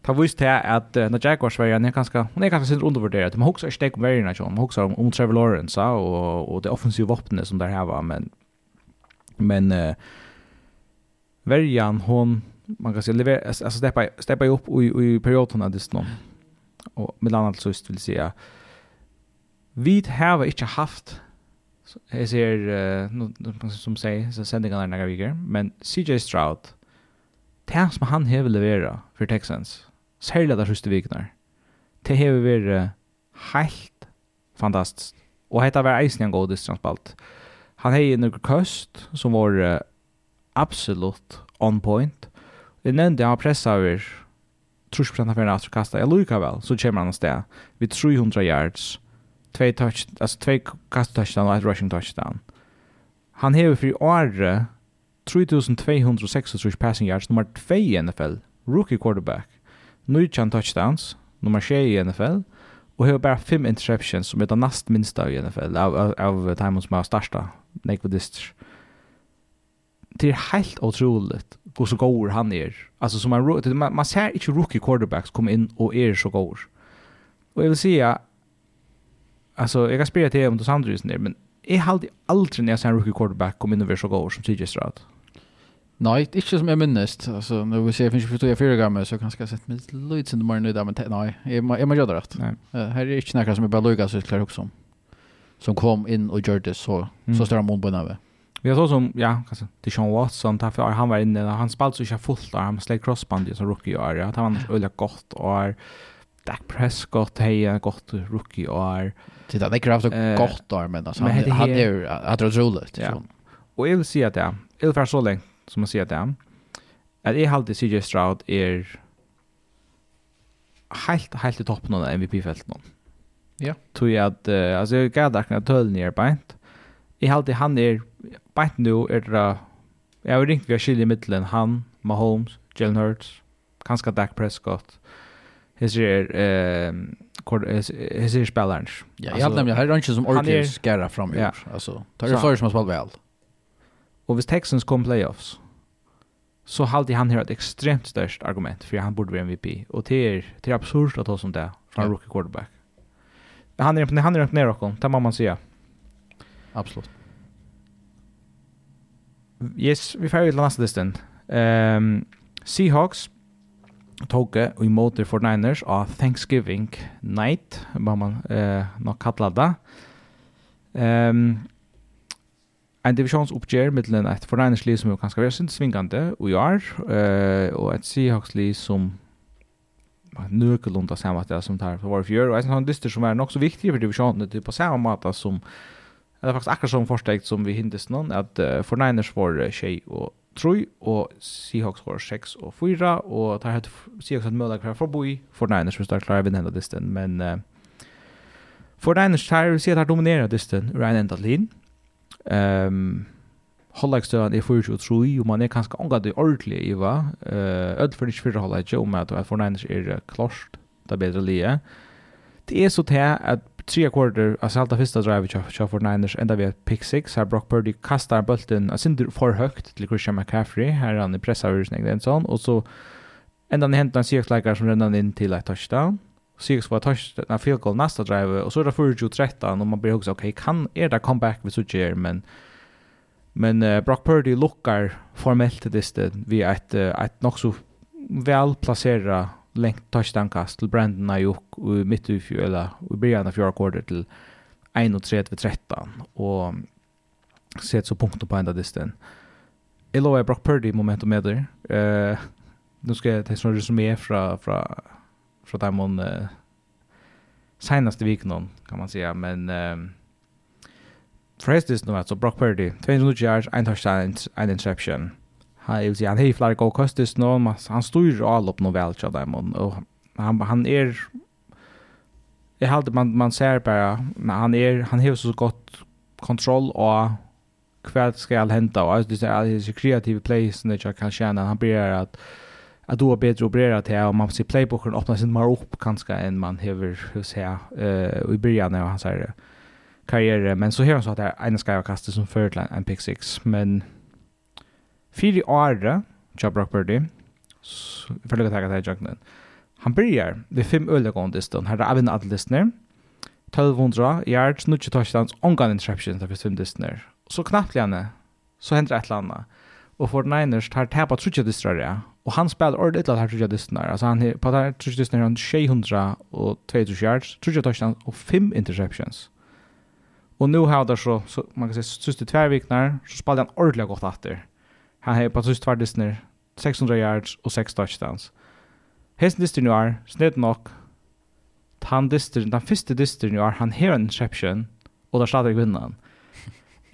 A: Ta vist her at uh, når Jaguars var er ganske, hun er ganske sindre undervurderet. Man husker ikke om verden, man husker om, om Trevor Lawrence og, og det offensive våpenet som der her var, men, men uh, verden, hon man kan si, lever alltså steppa steppa upp i i perioden av disse noen, och med annat så vill säga vi har ikke haft är ser uh, som säger så sändningarna några veckor men CJ Stroud det som han har leveret för Texans særlig de siste vikene. Det har vært helt fantastisk. Og dette var eisen en god distransbalt. Han har en køst som var uh, absolutt on point. Jeg nevnte han pressa over 30% av henne kasta. Jeg lukker vel, så kommer han av sted. Vi 300 yards. Tvei touch, altså tvei kast touchdown og et rushing touchdown. Han har for året 3236 passing yards, nummer 2 i NFL. Rookie quarterback. 19 touchdowns, nummer 6 i NFL, og har bara 5 interceptions som er det näst minsta i NFL av, av, av timen som är största, nekvadister. Det er helt otroligt hvor så god han er. Altså, som man, man, man ser ikke rookie quarterbacks komme inn og er så god. Och jag vill säga, altså, jeg kan spela til om du samtidigt men jeg har aldri når jeg ser en rookie quarterback komme inn og vara så god som CJ Stroud.
B: Nei, ikke som jeg minnes. Altså, når vi ser finns ju fyra gamla så kanske jag sett mig lite sen imorgon idag, men nej, jeg må gjøre det rett. Nej. Uh, här är inte några som är bara lugga så klart om. Som kom inn og gjør det så, mm. så større mån på näve.
A: Vi har så som, ja, kanskje, til Sean Watson, derfor han var inne, han spalte så inte fullt der, han slet crossband som rookie år, ja, det var annars öliga gott och Dak Prescott hej godt rookie år.
B: Det er ikke det kraft godt år men altså, han hade hade roligt. Ja.
A: Och jag vill säga att ja, være så länge som man säger det. Att jag håller CJ Stroud är helt helt i toppen av MVP-fältet någon. Ja. Tror jag att uh, alltså jag kan där töl ner bänt. Jag håller han är bänt nu är det jag har ringt via har i mitten han, Mahomes, Jalen Hurts, kanske Dak Prescott. Hesir är eh hesir spelaren.
B: Ja, jag hade nämligen här ranchen som orkar skära fram ju. Alltså tar det för som har spelat väl.
A: Og hvis Texans kom playoffs, så halte han her et ekstremt størst argument, for han burde være MVP. Og det er, det er absurd å ta som det, fra en rookie quarterback. Han er, han er opp ned okken, det må man sige.
B: Absolutt.
A: Yes, vi færger til neste listen. Um, Seahawks tog og imot 49ers av Thanksgiving night, må man uh, nok kalla det. Um, en divisionsoppgjør mittelen et forregningsliv som är ganska være svingande och og eh och ett Seahawks-liv som var nøkelunda samme det som tar för vår fjør, och en sån dyster som är nok så viktig för divisionen det på samma mata som, det er faktisk akkurat som förstegt som vi hindes någon att uh, forregners var tjej och troi, og Seahawks var 6 og 4, og tar høyt Seahawks hatt møte hver forboi, forregners hvis det er klare å vinne denne dysten, men uh, For Niners tar, sier at det er dominerer dysten, ur en enda lin, Ehm um, Hollækstøen er 4-3, og man er kanskje omgatt i ordentlig i hva. Ødel for ikke fyrre hollækje om at for Niners er klost det er lie. lige. Det er så til at tre quarter altså alt det drive drivet til for Niners enda ved pick 6, har Brock Purdy kastar bulten, altså ikke for högt til Christian McCaffrey, her han er presset over sin egen sånn, og så enda han hentet en sykleikere som renner inn til ett touchdown. Seahawks var touch när field goal nästa drive och så är det 4-13 och man blir också okej okay, kan är det comeback vi så ger men men uh, Brock Purdy lookar formellt till det vi ett uh, ett nog så väl placera längt touchdown kast till Brandon Ayuk i mitt i eller i början av fjärde kvarter till 31-13 och sett så punkt på ända disten. Elo är Brock Purdy momentum med där. Uh, nu ska jag ta en resumé från från från där man eh, senaste veckan kan man säga men eh, Prestis nu alltså Brock Purdy 200 yards, en touchdown, en interception. Han vill säga han har flera goda kastis nu, men han styr all upp nåväl till dem och han han är Jag hade man man ser bara men han är han har så gott kontroll och kväll ska hända och det är kreativa plays när jag kan känna han blir att att då bättre operera till och man ser playbooken öppna sin mer upp kanske än man hever hur säga eh i början när han säger karriär men så här så att det är en skyvkast som för en pick six. Men fyra år Joe Brockbirdy för att ta det jag den han börjar vid fem öliga gången här är även alla listener 1200 yards, 90 touchdowns, ongan interceptions av fem listener. Så knappt lene, så händer ett eller annat och Fort Niners tar tappat trutja distrar ja. Och han spelar ordet illa här trutja distrar. Alltså han på där trutja distrar han 600 och 2000 yards, trutja touchdowns och fem interceptions. Och nu har det så, så man kan säga sista två veckor så spelar han ordentligt gott åter. Han har på sista två distrar 600 yards och 6 touchdowns. Hesten distrar nu er, snett nok han distrar, den första distrar nu er, han har en interception och där startar kvinnan.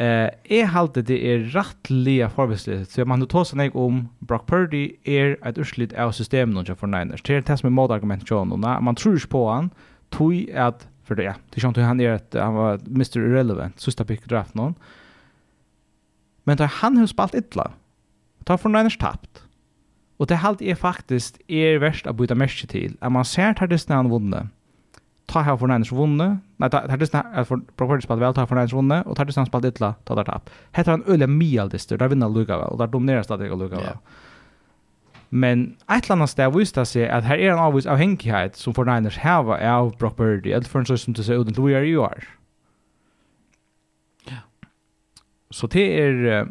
A: Eh, jeg halte det er rettlige forberedelser, så man tar seg om Brock Purdy er et urslit av systemet for Niners. Det er det som er motargumentet til honom. Man tror ikke på han, tog at, for det, ja, det er ikke han er et, han var Mr. Irrelevant, sista pick draft noen. Men da han har spalt ytla, tar for Niners tapt. Og det halt är faktisk er verst å byta merke til, at man ser tar det stedet han ta her for Niners vunne. Nei, ta her distan her for Brockwards spalt vel, ta her for Niners vunne, og det distan spalt ytla, ta der tap. Hetta er en øle mialdister, der vinner Luka vel, og der dominerer stadig Luka vel. Men et eller annet sted viste det seg at her er en avvis avhengighet som for Niners heva av Brock Purdy, eller for en sånn som du ser ut til å gjøre i år. Så det er,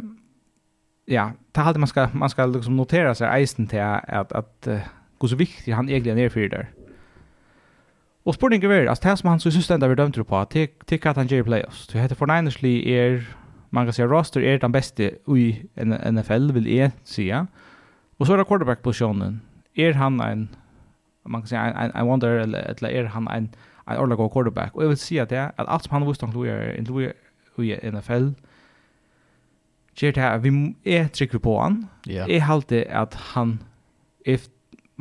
A: ja, det er alltid man ska, man ska liksom notera seg eisen till att, att, at uh, hvor så viktig han egentligen är för for det der. Och spurningen är alltså det som han så syns den vi dömde på till till att han ger playoffs. Det heter för Niners är man kan säga roster är den bästa i NFL vill jag säga. Och så är det quarterback positionen. Är han en man kan säga en en wonder eller är han en en ordentlig god quarterback. Och jag vill säga det att allt som han visste han är en Louis i NFL. Gjert her, vi er trykker på han. Yeah. Jeg halte at han if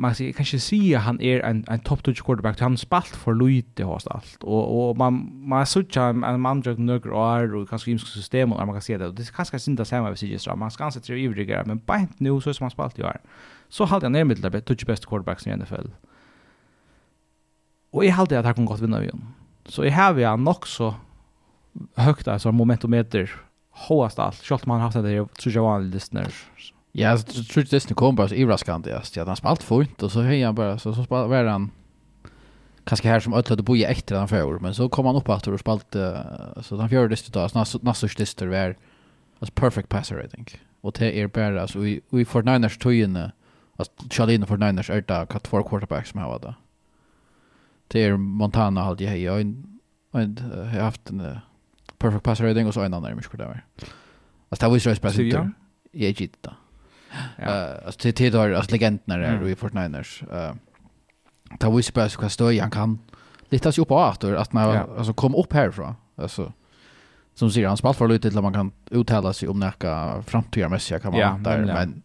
A: man kan kanske se han är en en top touch quarterback han spalt för lite har allt. Och och man man såg en en man drog några år och kanske himska system och man kan se det. Det kanske sin samma vi ser så man ska inte tre ivriga men bänt nu så som han spalt i år. Så hade han nämligen det touch best quarterbacks i NFL och jag hade att han kom gott vinna igen. Så i här vi han så högt alltså momentometer hoast allt, självt man haft det så jag var en listener
B: Ja, så tror det Disney kom bara så överraskande. Just. Ja, han spalt fint och så höjer han bara så, så spalt, var han kanske här som ötlade boja efter han för men så kom han upp att och spalt så han fjärde distet då, Nassurs distet var alltså perfect passer I think. Och det är bara så vi, vi får niners tojene alltså Charlene får niners är det att två quarterbacks som har det. Det är Montana hade jag jag har haft en perfect passer rating och så en annan i mycket där. Alltså det var ju så speciellt. inte. jag gitt. Ja. Uh, alltså till till alltså legenderna där mm. i Fortniners. Uh, ta Whispers kan stå han kan lite sig upp åt att man ja. alltså kom upp härifrån. Alltså som säger han spalt för lite till man kan uttala sig om näka framtida mässiga kan man ja, där men, men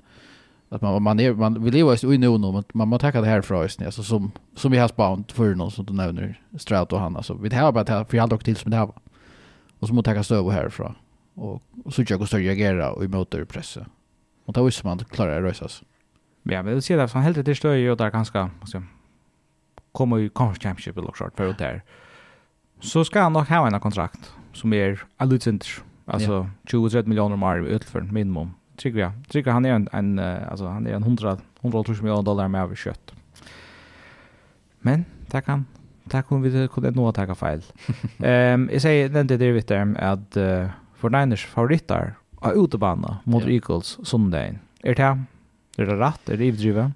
B: att man man är man vill ju ju nu nu man måste ta det här för oss alltså som som vi har spant för någon som du nämner Strout och han alltså vi har bara att för dock till som det här och så måste ta stöv härifrån och, och så jag går större reagera och emot pressa Och det visste man att klara det rösas.
A: Ja, men det ser det som helt det står ju där ganska alltså kommer ju Conference championship eller short period där. Så ska han nog ha en kontrakt som är allutint alltså 20 miljoner mer utför minimum. Tycker jag. Tycker han är en, en alltså han är en 100 100 miljoner dollar mer över kött. Men det kan det kan vi kunna nå ta fel. Ehm jag säger den det där vet där att uh, för Niners favoriter av utebana mot ja. Eagles sundagen. Er det här? Er det rätt? Er det ivdrivet?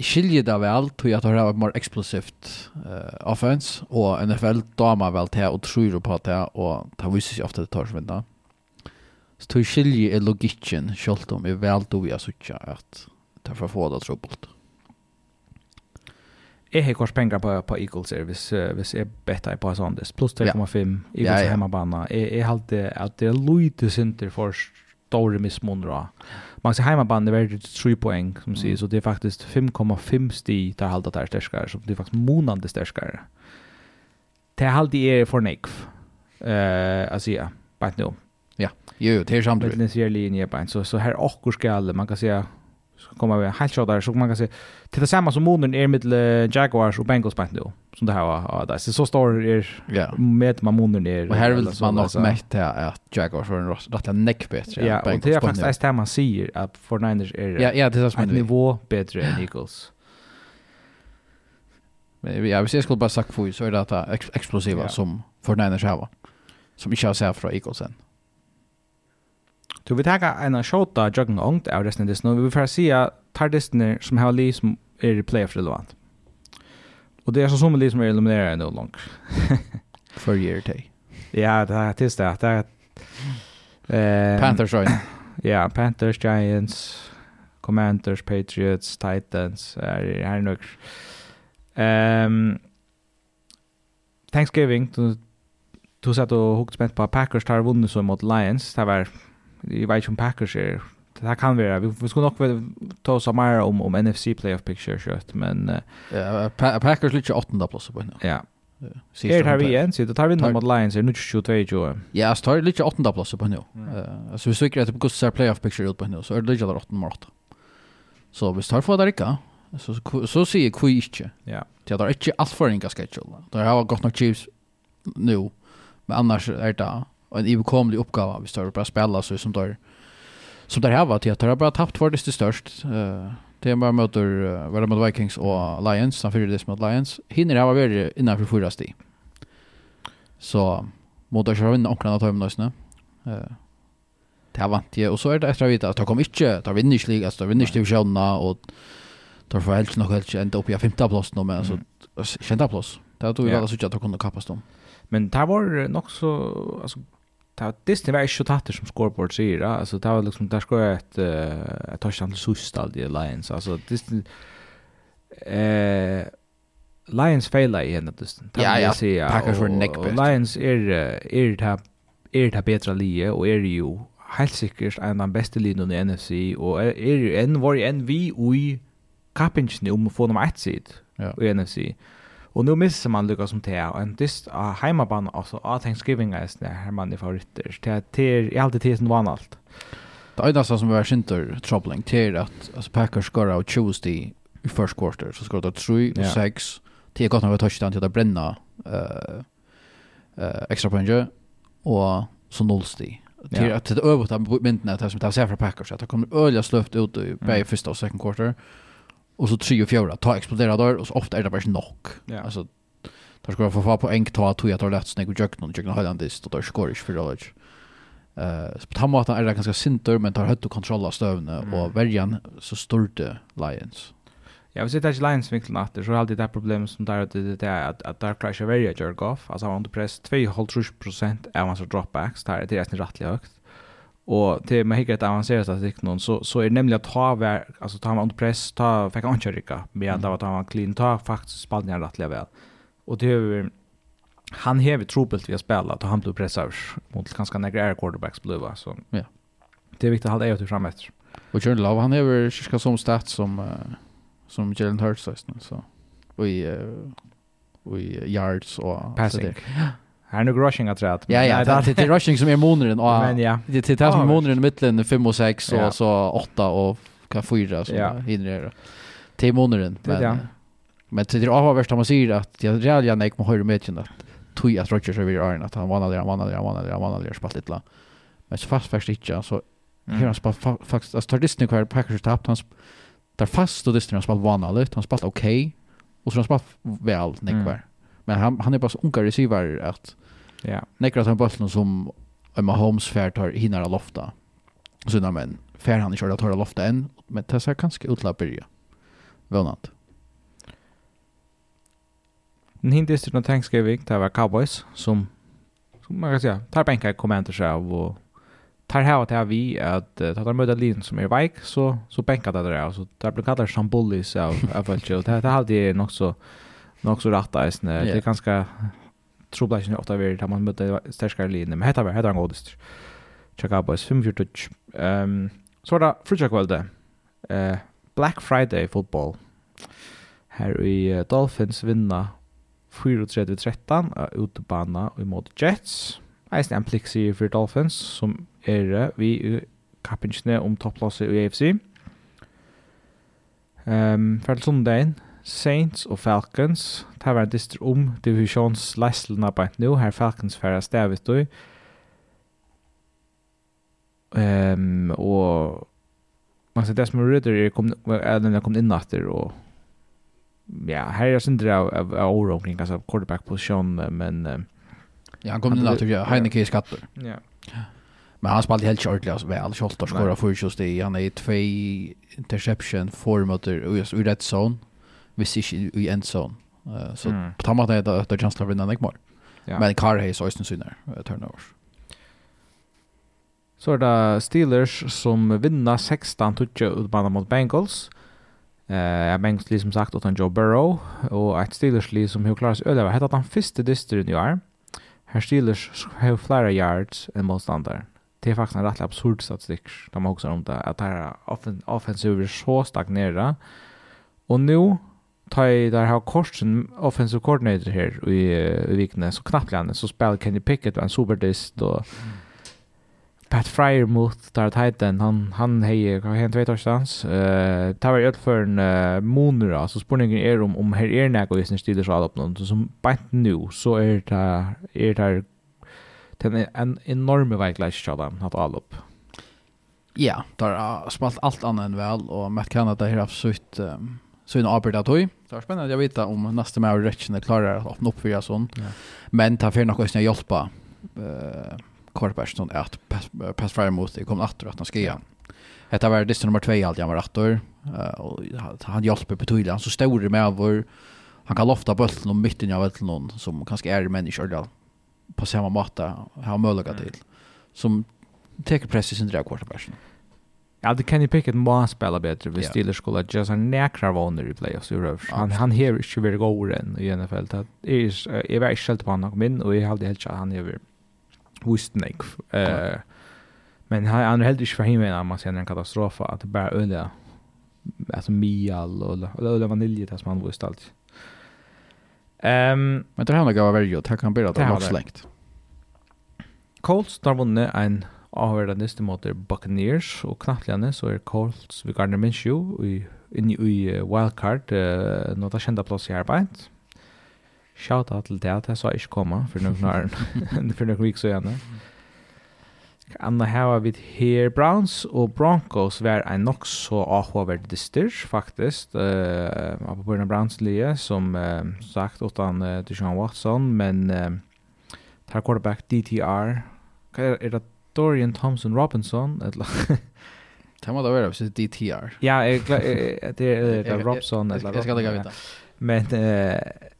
B: skilje det vel til at det har vært mer eksplosivt uh, offense, og NFL damer vel til og tror på det, og det viser seg ofte det tar som vinner. Så til skiljer er logikken, selv om jeg vel til vi har suttet at det er for få det trubbelt
A: jeg har kors penger på, på Eagles her, hvis, hvis jeg better på Sanders. Plus 2,5, Eagles ja, ja. hjemmebane. Jeg, jeg alltid at det er lite synder for store missmåneder. Man ser hjemmebane er veldig 3 poeng, som sier, mm. så det er faktisk 5,5 sti til halda der sterskere, så det er faktisk månande sterskere. Det er alltid er for nekv, uh, altså ja, bare nå.
B: Ja, jo, det er samtidig.
A: Det er en linje, bare. Så, så her akkur skal, man kan säga så kommer vi helt shot där så man kan se till det samma som Monen är med Jaguars och Bengals på nu som det här var ja, det är så stor är yeah. med man Monen är
B: och här vill man också mätt att Jaguars var en rätt neck bättre
A: ja och det är faktiskt det man ser att för Niners är
B: ja ja det är så
A: en nivå bättre än Eagles.
B: Men ja hvis jeg skulle bare sagt for så er det att explosiva som för Niners har, som ikke har sett fra Eagles enn.
A: Du vil taka en shota jogging ångt av resten av distene, og vi vil fara sia tar distene som har li som er i playoff relevant. Og det er så som li som er elimineret no langt.
B: For year day.
A: Ja, det er tilst det. det er,
B: eh, Panthers, right?
A: Ja, Panthers, Giants, Commanders, Patriots, Titans, er, er nok. Um, Thanksgiving, du, du satt og hukt spent på Packers tar vunnet så mot Lions, det var i vet om Packers är det här kan vara vi, vi skulle nog ta oss mer om om NFC playoff picture kött men Uh,
B: ja pa Packers lite 8:e plats på nu.
A: Ja. Här har vi igen, så då tar vi mot Lions, är nu 22-22.
B: Ja, så tar det lite åttonda plats på nu. Alltså vi söker att på Gustav playoff picture ut på nu, så är det lite där åttonde mot. Så vi tar för där ikka. Så så ser jag kvitt inte.
A: Ja.
B: Det är inte alls för en schedule. Det har gått nog Chiefs nu. Men annars är det och en ibekomlig uppgåva vi står och bara spela så som där som där här var till att det har bara tappt för det störst. Eh det är bara möter uh, var mot Vikings och Lions sen för det mot Lions. Hinner det vara värre innan för förra sti så mot att så har vi några andra nästan eh det vant ju och så är det extra vita att det kommer inte ta vinner inte ligan så vinner inte divisionna och tar för helt nog helt ända upp i femte plats nu men alltså femte plats. Där tror jag alla så att de kunde kapas dem.
A: Men det var nog så alltså ta Disney var ikke så tatt som scoreboard sier, ja. altså det var liksom, der skulle jeg et, uh, et touchdown til sust av de Lions, altså Disney, eh, Lions feila i henne Disney,
B: ja, ja, sier, Packers for neck
A: neckbest. Lions er, er er, er det bedre lige, og er jo helt sikkert en av de beste linjene i NFC, og er, er jo en, var jo en vi i kappingen om å få nummer ett sitt i NFC. Ja. Og nu misser man Lucas som det, og en dyst av hemmabanan altså av Thanksgiving er det här man är favoritter. Det er till i allt det som vann allt.
B: Det er nästan som er sinter troubling det er at altså, Packers går av Tuesday i first quarter så skal det 3 og 6 det er till gott några touchdown til å bränna uh, uh, ekstra poäng og så nollstig till att det överta myntna att som tar sig för Packers att det kommer öliga slöft ut i bäj första och second quarter och så tre och fjärde ta explodera där och så ofta är det bara knock. Ja. Alltså där ska jag få få poäng ta att jag tar lätt snägg och jökna och jökna Highlandist och där skor inte för alls. Eh på tamma att är det ganska sinter men tar högt och kontrolla stövne mm. och värjan så störte Lions.
A: Ja, vi sitter i Lions vinkeln att det så alltid det problemet som där det det är att att där crasha värja Jergoff alltså under press 2,5 procent av hans dropbacks där det är nästan rätt högt. Och til man hikker et avanseret statistik någon så så är det nämligen att ta vär, alltså ta man under press, ta fikk han rycka med mm. att ta man clean ta faktiskt Spanien rettelig vel. Och det är han hever trubbelt vi har spelat och han blev pressar mot ganska negre air quarterbacks blev så. Ja. Det er viktig å ha det ögonen fram etter.
B: Och Kjørn Lav, han hever kyrka som stats som uh, som Jalen Hurts så. Och i uh, i yards och
A: passing. Så Här är nu rushing att rätt.
B: Ja ja, det är det rushing som är månaden men ja. Det är det som är månaden i mitten 5 och 6 och så 8 och kan 4 så hinner det. Till månaden. Men men det är avvärst om man säger att jag rälja gärna gick med höjre med att tog att Rodgers över Iron att han vann aldrig, han vann aldrig, han vann aldrig, han vann där spalt lite. Men så fast faktiskt inte så här han spalt faktiskt alltså tar Disney kvar Packers tappt han tar fast och Disney har spalt vann aldrig, han spalt okej och så har han spalt väl Nick var. Men han, han är bara så unga receiver att
A: ja.
B: nekra att han bollen som Emma Holmes fär tar hinner lofta. Så när men fär han körde att ta lofta än men det ser ganska ut att börja. Vånat.
A: Den hindes till någon Thanksgiving det var Cowboys som som man kan säga tar bänkar kommenter så och tar här att vi att uh, tar möta linjen som är vik så så bänkar det där så där blir kallar bullies av av allt det här det hade nog så nog så rätt eisen. Det är ganska trubbelage att ofta vid där man med starkare linjer. Men heter var heter han godist. Checka på 54 Ehm så där frukta där. Eh Black Friday football. Här i uh, Dolphins vinna 4-3-13 utebana och mot Jets. Eisen en plixi för Dolphins som är vi kappingsne om topplasset i AFC. Ehm um, för sundagen Saints og Falcons. Det var en dyster om divisjonsleislene på et nå. Her Falcons færre stavet du. Um, og man ser det som er rydder er kommet, er kommet inn etter og ja, her er sindri av, av, av oro omkring altså quarterback position, men um,
B: Ja, han kom inn etter, ja. Heineke i skatter.
A: Ja. Yeah.
B: Men han spalte helt kjørtlig, altså vel, Kjoltar skåret 40 sti, han er i tvei interception, 4 møter, i red zone hvis ikke i en sånn. Uh, så mm. på tammat er det at det er kjensler for den ikke mer. Ja. Men Carr har så øyne syner uh, turnovers.
A: Så er det Steelers som vinner 16-20 utbanen mot Bengals. Eh, uh, Bengals li som sagt utan Joe Burrow og et Steelers li som har klarat sig över hetta han första distrin i år. Här Steelers har flera yards än motståndaren det är faktiskt en rätt absurd statistik. De har också om det att det här offensiva är så stagnerat. Och nu ta i där har korsen offensive coordinator här i, i vikna så knappt så spelar Kenny Pickett en superdist och Pat Fryer mot där Titan han han hej kan han vet torsdans, eh tar ut för en uh, månad så spurningen är om om här är när går just styr så upp någon så som bant nu så är det är det den en enorm väglash shot han har all upp
B: Ja, där har spalt allt annat än väl och Matt Canada har haft sutt um, så en arbeta toy. tog. Det er vet om nästa mer rettene klarer å att öppna upp för Ja. Men ta för något som jag hjälpa eh Korpersen at pass, pass frem mot det kom att at han skal gjøre. Detta var det nummer 2 allt jag var åter och han hjälper på han så stor med var han kan lofta bollen om mitten av ett någon som kanske är människor då på samma matta har möjlighet till som tar press i sin dra kvarta.
A: Ja, det picka den må spela bättre Vi. Steelers skulle just en näkra vanor i playoffs i rövs. Han, han har inte varit god än i NFL. Det är, jag var inte på honom min och jag hade helt han har visst nek. Uh, men han, han är helt inte för himmel när man ser en katastrof att det bara öliga alltså mial och öliga vanilj det som han visst allt. Um,
B: men det här var väldigt gott. Här kan bli att det var slängt.
A: Colts har vunnit en Avhverda neste måte Buccaneers, og knappligane så er Colts ved Gardner Minshew i, inni i uh, wildcard, uh, nå da kjenda plass i arbeid. Shout out til det at jeg sa ikke komme, for noen år, for noen vik så gjerne. Anna her var vidt her Browns og Broncos var en nok så avhåverd dyster, faktisk, uh, på grunn av Browns lige, som uh, sagt utan uh, Deshaun Watson, men uh, tar quarterback DTR, er det Dorian Thompson Robinson eller
B: Det må da være hvis det er DTR.
A: Ja, jeg, det er Robson eller Robson.
B: Jeg skal ikke vite.
A: Men eh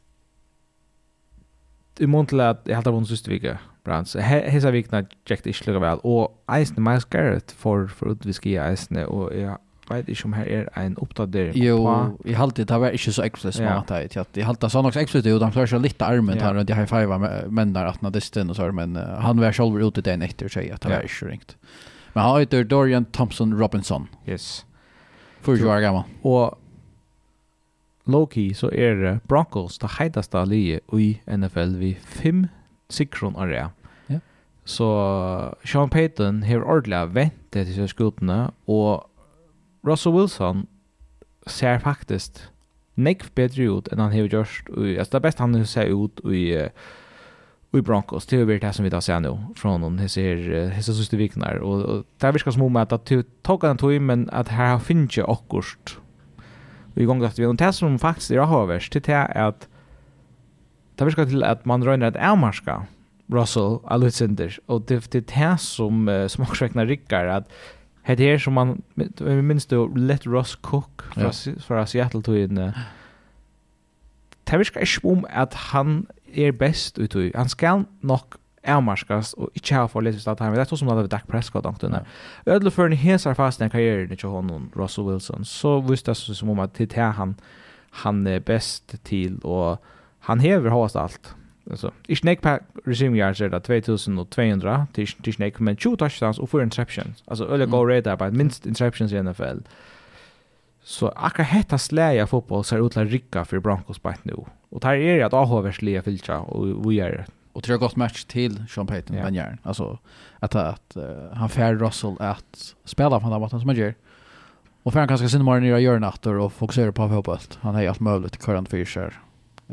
A: i mån til at jeg halte vunnet siste vike, Brans. Hesa vikna tjekk det ikke lukka vel. Og eisne Miles Garrett for, for utviske i eisne, og jeg vet ikke om her er en oppdatering
B: Jo, jeg halte det var ikke så eksplisit som at Ja. Jeg halte det sånn nok eksplisit, jo, de klarer seg litt armen her, og de har five menn der at nadisten og så, men uh, han var selv ute den etter seg at det var ikke ringt. Men han heter Dorian Thompson Robinson.
A: Yes.
B: 40 år gammel.
A: Og Loki så er Broncos det heiteste lige i NFL vi fem sikron av det. Ja. Så Sean Payton har ordentlig vent til seg skutene, og Russell Wilson ser faktiskt nekv bedre ut enn han har gjort. Altså, det er best han ser ut i, i Broncos. Det er det som vi da ser nå fra noen hese siste vikene. Og, og det virker som om at det tok han tog, men at her finner ikke akkurat i gang at vi har det som faktisk er avhåverst til det er at det virker til at man røyner et avmarska Russell Alexander og det er det som som også vekner rikker at Det här som man minns då Let Ross Cook fra, ja. Seattle tog in. Det virkar ikke om at han er best ut i. Han skal nok avmarskas og ikke ha for litt stedet her. Det er sånn som det er Dak Prescott ankt under. Ødelig før han heser fast i karrieren ikke honom, Russell Wilson, så visste det som om at det er han, han er best til, og han hever hos alt alltså ich neck pack resume yards där 2200 till tisch neck men two touchdowns och four interceptions. Alltså öle go rate där på minst interceptions i NFL så akka hetta släja fotboll ser ut att rycka för Broncos på nu och där är det att Ahover släja filcha och vi är
B: och tror jag gott match till Sean Payton yeah. den järn alltså att att uh, han fär Russell att spela på den matchen som han gör och för han kanske sin morgon i göra natter och fokusera på fotboll han har allt möjligt current fisher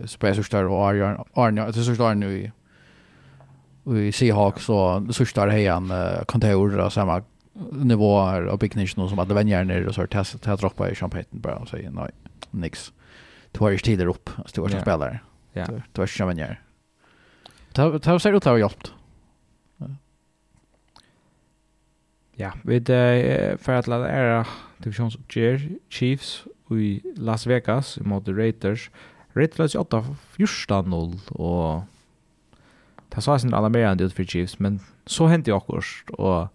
B: så på så står och Arne Arne så står nu i i Seahawks och så står hejan kontor och samma nivåer och av byggnation som hade vänjer ner och så test att droppa i champagne bara och säga nej nix. två har tider upp, du har spelare. Ja. två har ju. Ta ta ser ut att ha hjälpt.
A: Ja, vi vid för att lära divisionsuppgör Chiefs i Las Vegas mot Raiders. Raiders Lights 8 första 0 och det sa sin alarmerande ut för Chiefs men så hände ju också och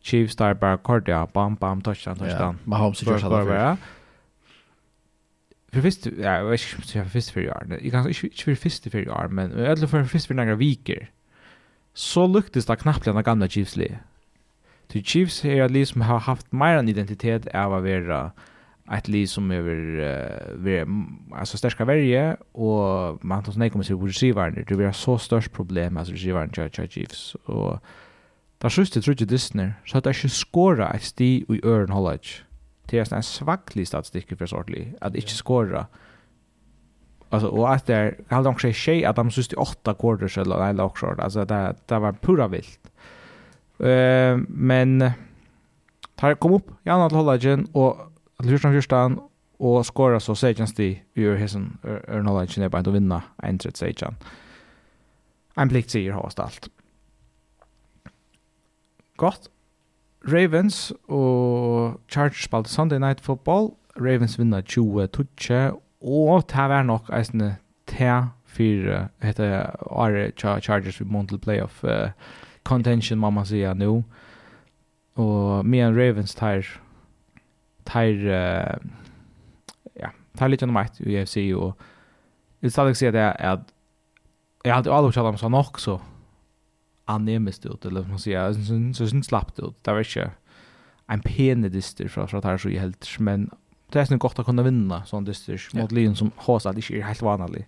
A: Chiefs där bara kortade bam bam touchdown touchdown.
B: Ja, Mahomes gjorde hade där.
A: För visst, ja, jag vet inte för visst för år Jag kan inte för visst för år men i alla fall för visst för några veckor. Så luktes det knappt den gamla Chiefs-li. Till Chiefs är ett liksom har haft mer en identitet av att vara ett liv som över eh alltså starka värje och man tar snäck om sig på det blir så störst problem alltså receivern Charge Chiefs? Och där sjuste tror jag Disney så att det ska skora ett sti i Earn college det är en svaglig statistik för sortlig att inte skora alltså och att där hade de sig tjej att de sjuste åtta quarters eller eller också alltså det det var pura vilt. Eh men tar kom upp i annat igen och Lursson fyrstan, og skåra så sejan sti ur hessen Ernola ikke nedbeint å vinna en tritt sejan. En plikt sier har alt. Gott Ravens og Chargers spalte Sunday Night Football. Ravens vinna 20-20, og det var nok eisne til for hette Are Chargers vi måned playoff uh, contention, mamma sier nu Og me en Ravens tar tar uh, ja, tar lite nummer 1 i UFC och det ska jag säga det är att jag har alltid kallat om så nog så anemiskt ut eller man säger så så syns slappt ut. Det var inte en pene dyster fra fra tar så i helt men det är så gott att kunna vinna sån dyster mot Lyon som har så att det är helt vanligt.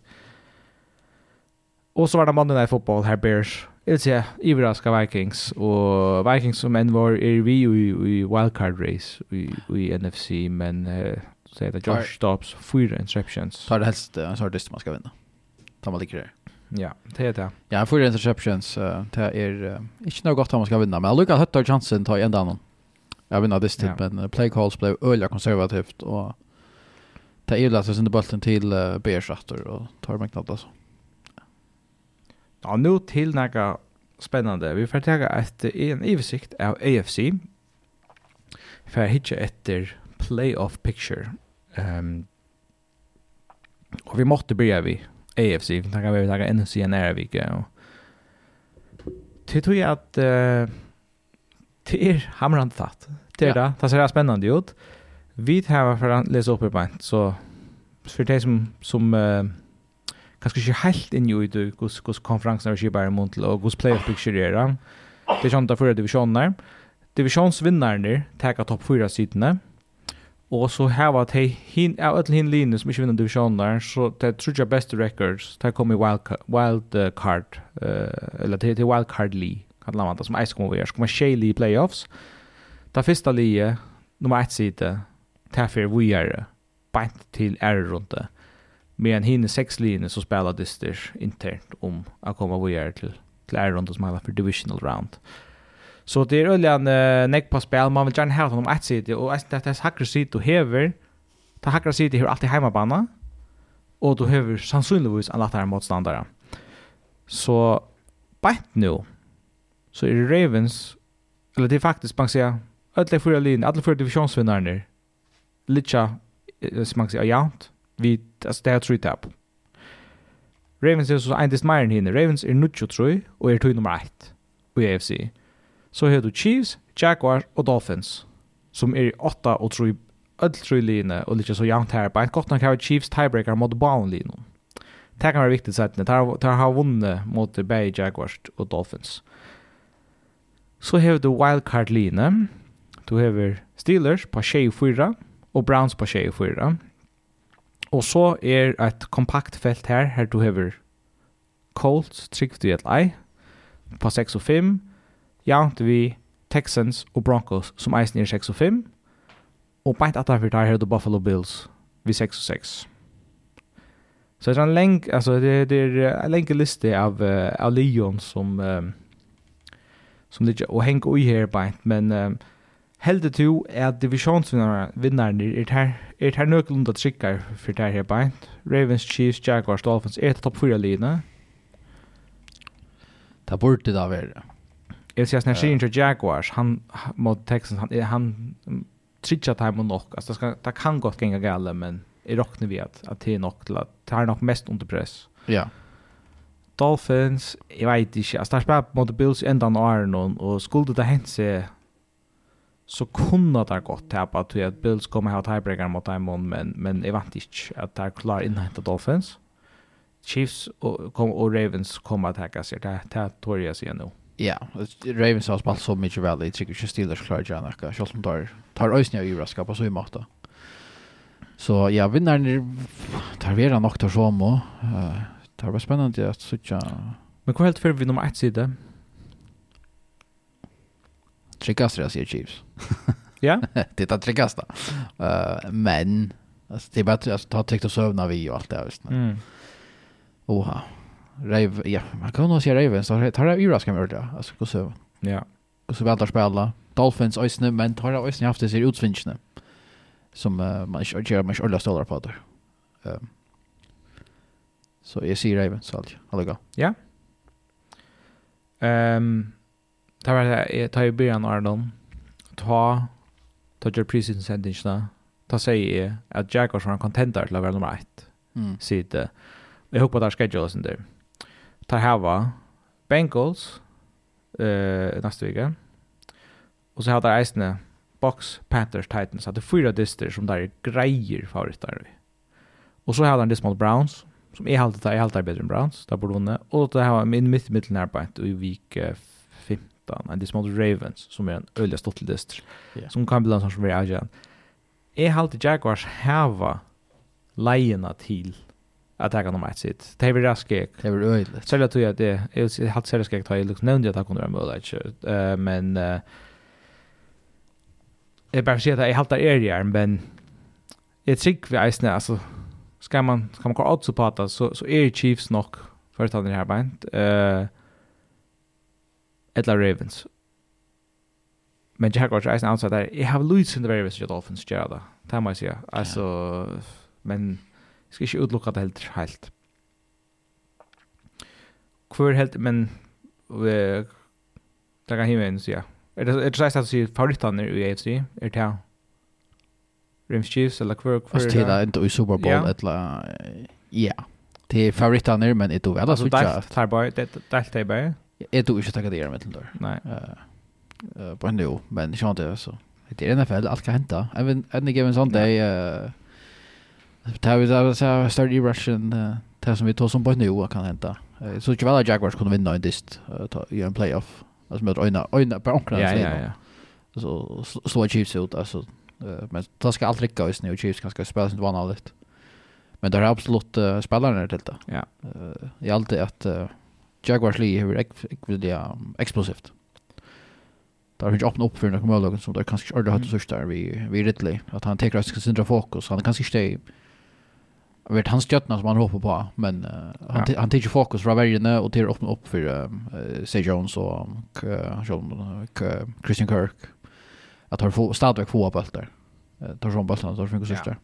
A: Och så var det mannen i fotboll här Bears jag vill säga överraska Vikings och Vikings som än var är vi i, i wildcard race i, i NFC men uh, säger det Josh Dobbs fyra interceptions.
B: Tar det helst en sortist man ska vinna. Tar man ligger det.
A: Ja, det är det.
B: Ja, fyra interceptions uh, det är uh, inte något gott om man ska vinna men jag at hötta chansen tar en annan. Jag vinner det till ja. men play calls blev öliga konservativt och det är ju lätt att sända bollen till uh, Beersatter och tar mig knappt alltså. Mm.
A: Ja, nu till några spännande. Vi får ta ett en översikt av AFC. För hitcha efter playoff picture. Ehm um, och vi måste börja vi AFC. Vi tar vi tar NFC nära vecka. Det tror jag att uh, det är hamrande tatt. Det är ja. det. Det ser spännande ut. Vi tar för att läsa upp i ett så för det som som uh, kanskje ikke helt inn i det, hvordan konferansen er skipet er i måned, og hvordan playoff picture er det. Det er kjent av fyrre divisjoner. Divisionsvinnerne tar topp fyra sidene, og så her var det hin, av alle hin linjer som ikke vinner divisjoner, så det tror jeg beste records, det kom i wild, wild uh, card, uh, eller til, til wildcard li, kan man det, som jeg skal være, så kommer tjej league playoffs. Det første li, nummer ett side, det er for vi er, beint til ære rundt det Men hinner sex linjer så spelar Disters internt om att komma vidare till, till Ireland som heter för Divisional Round. Så det är en uh, näck på spel. Man vill gärna ha honom ett sida och det är hackra sida du hever. Det hackra sida har alltid hemmabana och du hever sannolikt en lättare motståndare. Så bänt nu så är Ravens eller det är faktiskt man kan säga fyra linjer, alla fyra divisionsvinnarna litcha som man kan säga jant Vi, altså det er tre tap. Ravens er så en dist mer enn hinne. Ravens er nuttjo troi, og er tog nummer 1 i AFC. Så har du Chiefs, Jaguars og Dolphins, som er 8 og troi, öll troi line, og litt så jant her. Bare en godt nok har Chiefs tiebreaker mot Bowen line. Det kan være viktig sett, det har vunnet mot Bay Jaguars og Dolphins. Så har du wildcard line. Du har Steelers på 24 og Browns på 24. Og så er et kompakt felt her, her du hever Colts, trygt du et ei, på 6 og 5, jaunt vi Texans og Broncos, som eisen er 6 og 5, og beint at derfor der her du Buffalo Bills, vi 6 og 6. Så det er en leng, altså det, det er en lenge liste av, uh, av Leon som, um, som ligger og henger ui her beint, men um, Heldur er at divisionsvinnarene er ter, er ter nøklunda tryggare for det her bænt. Ravens, Chiefs, Jaguars, Dolphins, er topp 4 lina?
B: Det burde det være.
A: Jeg vil si at når jeg Jaguars, han mot Texans, han, han tryggja time og nok. Alltså det, skal, det kan gott genga gale, men i roknar vi at, at det är nok til at det nok mest under press.
B: Ja.
A: Dolphins, jeg vet ikke, alltså det er mot Bills enda Iron Arnon, og skulle det hänt seg så kunne det gått tapa til at Bills kommer ha tiebreaker mot Diamond, men, men jeg vant ikke at det er klar innhentet Dolphins. Chiefs og, kom, og Ravens kommer til å takke seg. Det, det tror jeg sier nå.
B: Ja, Ravens har spalt så mye vel. Jeg tror ikke Steelers klarer ikke noe. Selv om de tar øyne og overrasker på så i måte. Så ja, vinneren tar vera nok til Romo. Uh, det var spennende at suttja...
A: Men hva helt før vi nummer ett side?
B: tryggaste jag ser Chiefs.
A: Ja.
B: det är det tryggaste. Uh, men alltså, det är bättre att ta täckt och sövna vi och allt det här. Mm. Oha. Rave, ja, man kan nog säga Ravens. Tar det ju med mörda. Alltså, gå söv.
A: Ja.
B: Och så väntar spela. Dolphins ösne, men tar det ösne haft det ser utsvinchne. Som uh, man inte gör, man inte stålar på det. Um, så jag ser Ravens alltid. Alltså,
A: ja. Ehm... Um, Det var det jeg tar i byen av dem. Ta, ta gjør prisinsentingene. Ta sier jeg at Jaguars var en contender til å være nummer 1. Mm. Siden. Jeg håper det er schedule sin der. Ta hava Bengals uh, neste uke. Og så har det eisene Box, Panthers, Titans. Det er fyra dister som der greier favoritter. Og så har det en dist mot Browns. Browns som är halta är halta bättre än Browns där borde vinna och det här min mitt mittelnärbart i vik Manhattan, en disse mot Ravens, som er en øyelig stått til dyster, yeah. som kan bli en sånn som er avgjøren. Jeg halte Jaguars heva leiene til att ta kan om ett sitt. Det är väl raske.
B: Det är väl öjligt.
A: Så jag tror att det är helt seriöst jag tar liksom nämnde att han kunde vara möjligt. Eh men uh, jag bara ser att jag haltar är där men jag tycker vi är alltså ska man ska man gå ut så på prata så så är Chiefs nog för att ta den här bänt. Eh Edla Ravens. Men Jaguars är en outside där. Jag har Luis in the Ravens och Dolphins gör det. Det må jag säga. Alltså, yeah. men jag ska inte utlocka det helt helt. Hvor helt, men vi, det kan himlen säga. Er det er det at du sier favorittene i AFC? Er det her? Rims Chiefs eller hvor, hvor
B: er det är inte i Super Bowl eller ja. Det er favorittene, men det är vel så
A: där. Tar bara det där tar bara.
B: Jeg tror ikke takk at det är med til
A: Nej.
B: Eh på nu, men jag inte så. Det er NFL alt kan hente. hända. ikke en given Sunday eh tar vi så så start i Russian det som vi tar som på nu kan hända. Så inte väl Jaguars kunde vinna en dist i en playoff. Alltså med öna öna på onklarna.
A: Ja, ja, ja.
B: Så slå Chiefs ut alltså men det ska aldrig gå just nu Chiefs kanske spela sin vanligt. Men det är absolut spelarna till det.
A: Ja.
B: Jag alltid att Jaguars li hur ekvilja explosivt. Där finns öppnat upp för några mål som där kanske ordet hade sörst där vi vi Ridley att han tar sig sin fokus han kanske inte Jag vet hans stjärna som han hoppar på men uh, han han tar ju fokus från varje och tar öppna upp för uh, Say Jones och Christian Kirk att han få stadväck få på där. Uh, Tar som bollen så funkar sörst där.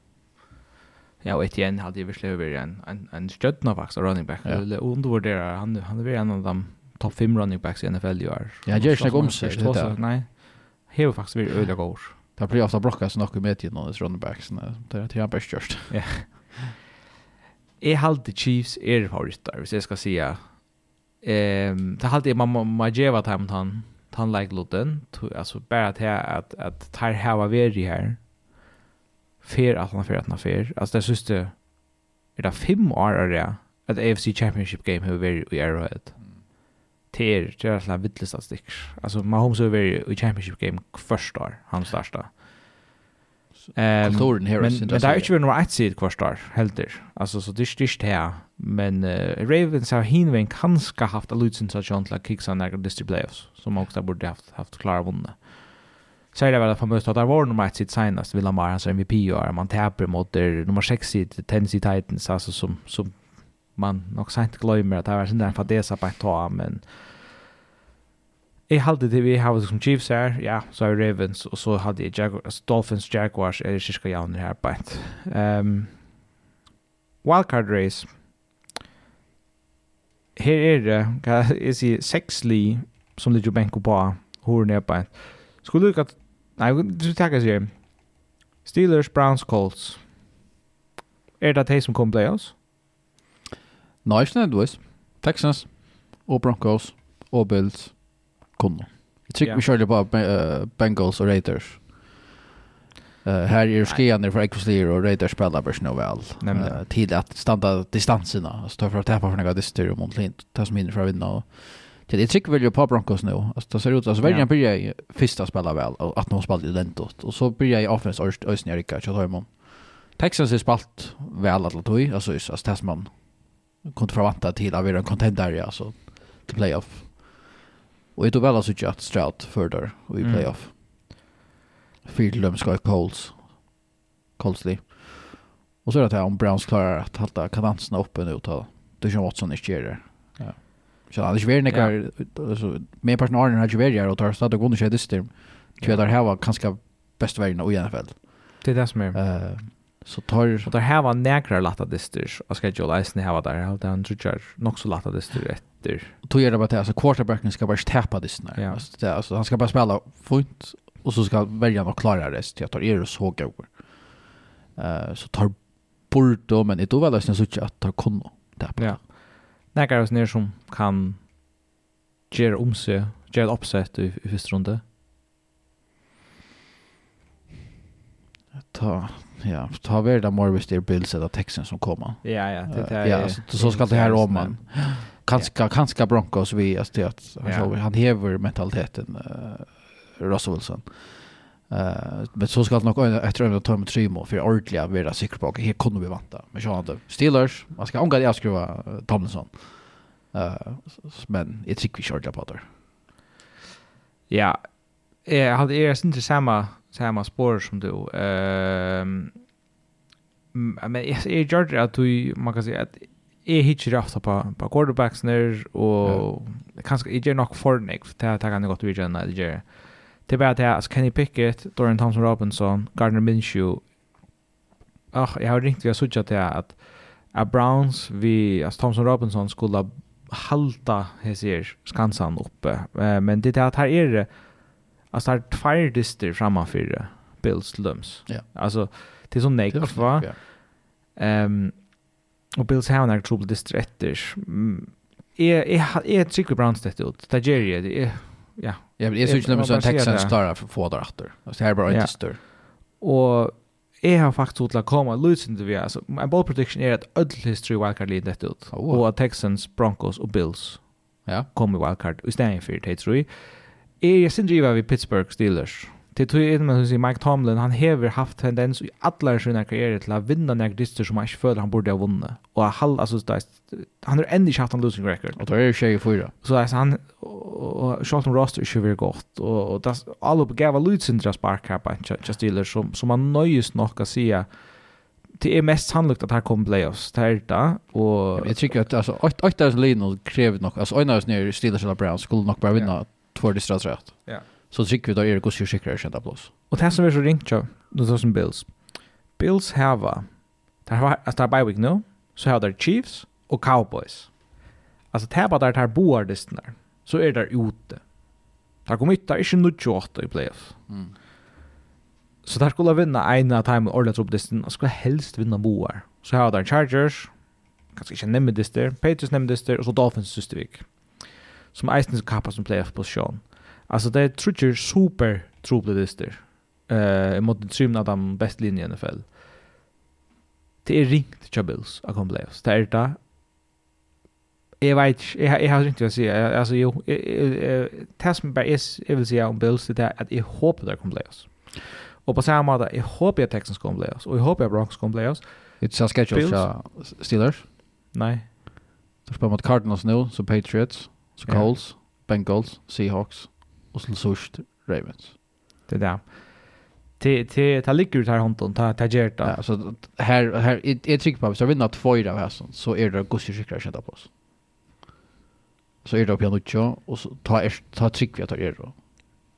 A: Ja, och igen hade ju verkligen varit en en en stjärnavax running back. Ja. Eller undervärderar han han är en av de topp 5 running backs i NFL i år.
B: Ja, gör sig om sig det
A: Nej. Hur faktiskt vi öliga går.
B: Det blir ofta blockas något med till någon running backs när det är till bäst just.
A: Ja. Jeg halte Chiefs är favoriter, hvis jeg skal si. Ehm, det halte jeg man må gjeva til han, han, han like Lutten, alltså bara att att att tar här var vi här fer att han fer att han fer. Alltså det syns det är det fem år är det att AFC Championship game har varit i Arrowhead. Ter, det är alltså vittlösa stick. Alltså Mahomes har varit i Championship game första år, han
B: största. Ehm um,
A: men, men det är ju nummer ett sid kvar star helter. Alltså så det är här men uh, Ravens har hinven kanske haft a lutsen så John like kicks on där district playoffs som också borde haft haft klara vunna. Så är det väl famöst att det var nummer ett sitt senast Villa Mar, hans MVP och man täpper mot det, nummer sex i Tennessee Titans alltså som, som man nog sent glömmer att det var sin där fadesa på ett tag men jag hade det vi har som Chiefs här ja så är Ravens och så hade jag Jaguars, Dolphins Jaguars är det kyrka jag här på ett um, wildcard race. Här är det kan jag säga sex li som ligger bänk på hur ni är på ett Skulle du att Nej, du takker jeg sier. Steelers, Browns, Colts. Är det det som kommer playoffs?
B: Nej, inte nødvendigvis. Texans och Broncos och Bills kommer. Jag tycker vi körde på uh, Bengals och Raiders. Uh, her er skjene for Ekvistlir och Raiders spelar bare nog väl. Uh, til att stanna distanserna. Altså, tar for å tepa for noen dister mot Lint. Ta som hinner för att vinna. Och Det är trick väl ju på Broncos nu. Alltså det ser ut alltså Verjan börjar ju första spela väl och att någon spelar i lentot och så börjar ju offense och öst ner i catch och hem. Texans är spalt väl att låta alltså så att Tasman kunde förvänta till att vara en contender alltså till playoff. Och det väl alltså just Stroud further i playoff. Fyrlöm ska Colts. Coltsley. Och så är det här om Browns klarar att hålla kadenserna uppe nu då. Det känns Watson inte gör det Så det är svårt när alltså med personalen har ju varit och tar stad och kunde köra det Tror där här var kanske bäst värden i NFL.
A: Det är det som är.
B: Eh så tar
A: så där här var näkra latta disters och ska ju läsa här var där helt down to charge nog så latta distor efter.
B: Då gör det bara att alltså quarterbacken ska bara täppa det snär. Ja. Det alltså han ska bara spela fint och så ska välja något klara rest. Jag tar er och så gå. Eh så tar bort då men det då väl nästan så att ta kunna. täppa.
A: Ja. Nekar oss nere som kan gjøre om seg, gjøre et oppsett i, i første runde.
B: Ta, ja, ta väl där hvis det er Bills eller Texans som kommer.
A: Ja, ja, det
B: er ja, så, så skal det her om man. Kanske kanske Broncos vi att han han häver mentaliteten uh, Russell Wilson. Uh, men så ska det nog efter att ta med tre mål för ordliga vara säker på att här kunde vi vänta. Men så hade Steelers, man ska omgå det skruva Tomlinson. Uh, men jag tycker vi kör på det.
A: Ja, jag hade är inte samma samma spår som du. Ehm men jag är gjort att du man kan säga att är hitcher ofta på på quarterbacks när och kanske är nog för Nick för att ta kan gott vi gärna det Det var det här, Kenny Pickett, Dorian Thompson Robinson, Gardner Minshew. Ach, jag har ringt vi har suttit det här att att Browns vi alltså Thompson Robinson skulle halta hesir skansan uppe. Eh, men det är att här är det alltså här tvär dister framför Bills Lums.
B: Ja.
A: Alltså det är så nekv va. Ehm och Bills har några trubbel dyster Jeg, Är är är Browns det ut. Det är det ja.
B: Ja, men det är så inte när man Texans klarar för få där åter. Alltså här bara inte stör.
A: Och jeg har faktisk til å komme løsende vi, altså, en ball prediction er at ødel history wildcard lider dette ut, oh, wow. og at Texans, Broncos og Bills
B: ja.
A: kommer wildcard, i stedet for det, tror jeg. Jeg synes driver vi Pittsburgh Steelers, Det tror jag man säger Mike Tomlin, han har haft tendens i alla sina karriärer till att vinna några dister som han inte føler han borde ha vunnit. Och han, alltså, han har ändå inte haft en losing record.
B: Och då är det 24.
A: Så alltså, han, och Charlton Ross är ju väldigt gott. Och, och das, alla begavar Lutzindra spark här på Steelers som, som man nöjes nog att säga det är mest sannolikt att här kommer playoffs det är det och
B: jag tycker att alltså åtta åtta Lino kräver nog alltså en av oss nere Steelers eller Browns skulle nog bara vinna två distriktsrätt.
A: Ja
B: så tycker vi då är det gosse skickrar kända plus.
A: Och det som är så ringt jag, då så som Bills. Bills hava, där har att där bye week nu, så har där Chiefs och Cowboys. Alltså det bara där tar boar där. Så är det ute. Det kommer inte är inte 28 i playoff. Mm. Så där skulle vinna en av time ordentligt upp distan och skulle helst vinna boar. Så har där Chargers, kanskje ikke nemme dyster, Patriots nemme dyster, och så Dolphins systervik, som eisen skal kappa som playoff-posisjon. Alltså det är trutcher super trubbel det trubbledister. Eh uh, mot trimna de bäst linjen i NFL. Det är ringt Chabils att komma playoffs. Det är det. Jag vet, jag, jag har inte att säga. Alltså jo, det som bara är, jag vill säga om Bills det är att jag hoppas att kommer playoffs. Och på samma måte, jag hoppas att Texans kommer playoffs. Och jag hoppas att Broncos kommer playoffs.
B: Det a schedule, ja. Steelers?
A: Nej.
B: De spelar mot Cardinals nu, så Patriots, så Colts, Bengals, Seahawks, och så sårst Ravens.
A: Det där. Det te ta ligger ut här honton ta ta gert
B: då. Alltså här här jag tycker på så vi vinner två i det här så är det gosse skickar skjuta på oss. Så är det på något och så ta ta tryck vi tar er då.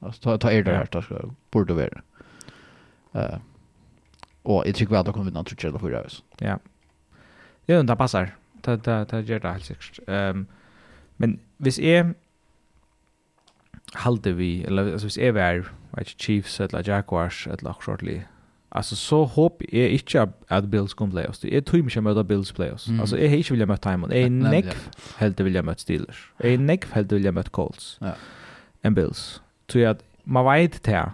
B: Alltså ta ta er det här då ska borde vara. Eh och jag tycker att det kommer vinna tror jag för oss.
A: här. Ja. Det undrar passar. Ta ta ta gert helt säkert. Ehm men vis är halde vi, eller altså hvis jeg var, ikke, Chiefs eller Jaguars eller akkurat akkuratlig, altså så håp jeg ikke at Bills kommer playoffs. jeg tror ikke jeg møter Bills playoffs. Mm. altså jeg har ikke vilja möta Timon. jeg er nekv helt vill jag möta Steelers. jeg er nekv helt vill jag möta Colts. Ja. En Bills. Så att man vet det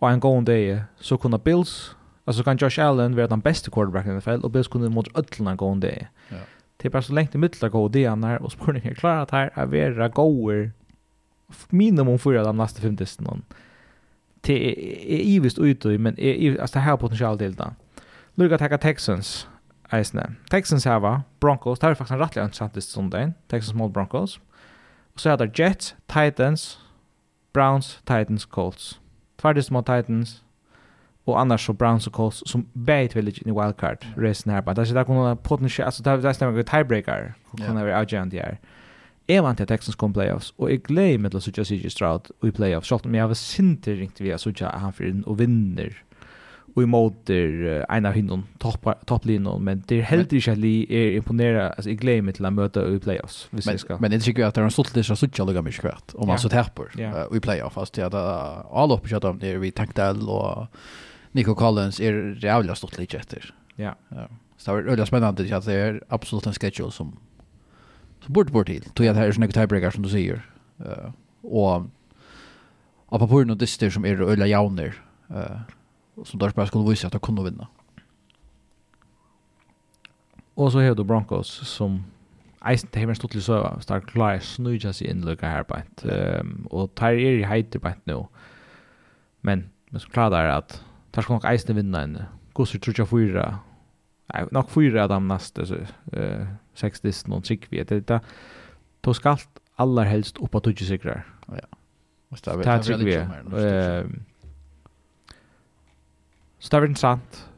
A: og en god dag, så kunne Bills altså kan Josh Allen være den beste quarterbacken i NFL og Bills kunne mot ødelen en god dag, Ja. Det er bare så lengt i middel av det när og spørningen er klara att här är vara goer minimum fyra de nästa fem testen. Det är ivist ute men är alltså här potential till det. Lucas attacka Texans. Eisne. Texans hava Broncos, det är faktiskt en rättligt intressant list som Texans mot Broncos. Och så är det Jets, Titans, Browns, Titans, Colts. Tvärtist mot Titans och annars så Browns och Colts som bäit vill i wildcard resten här. Det är så där kommer potential, alltså det är nästan en tiebreaker. Kommer vi avgörande här. Yeah. Jeg vant til Texans kom playoffs, og jeg gleder meg til å sitte CJ Stroud i playoffs, selv om jeg var sinter ringt vi å sitte han for den og vinner, og i måter en av hinnen, topplinjen, men det er heller ikke at jeg er imponeret, altså jeg gleder meg til å møte i playoffs, hvis
B: men,
A: jeg skal.
B: Men det er sikkert at det er en stolt lille sitte lukket mye kvart, om man sitter her på, i playoffs, altså til at alle oppe kjøtt om det, er vi tenkte og Nico Collins er jævlig stolt lite etter.
A: Ja.
B: Så det er veldig spennende at det er absolutt en schedule som Så bort bort till. Tog jag det här är såna tiebreaker som du säger. Uh, och av på och dyster som är öliga jauner. Uh, som där bara skulle visa att de kunde vinna.
A: Och så har du Broncos som Eisen til heimeren stod til søva, så der klarer jeg snudja seg innløkka her beint. Um, og tar er i heiter beint nå. Men, men så klarer det at tar skal nok Eisen vinna en gosser tror trutja fyra, nei, nok fyra av dem neste, så, uh, sex disten någon trick vi det där då ska allt allra helst upp på tusen segrar.
B: Ja. Måste ha varit trick vi. Eh
A: Stavar sant.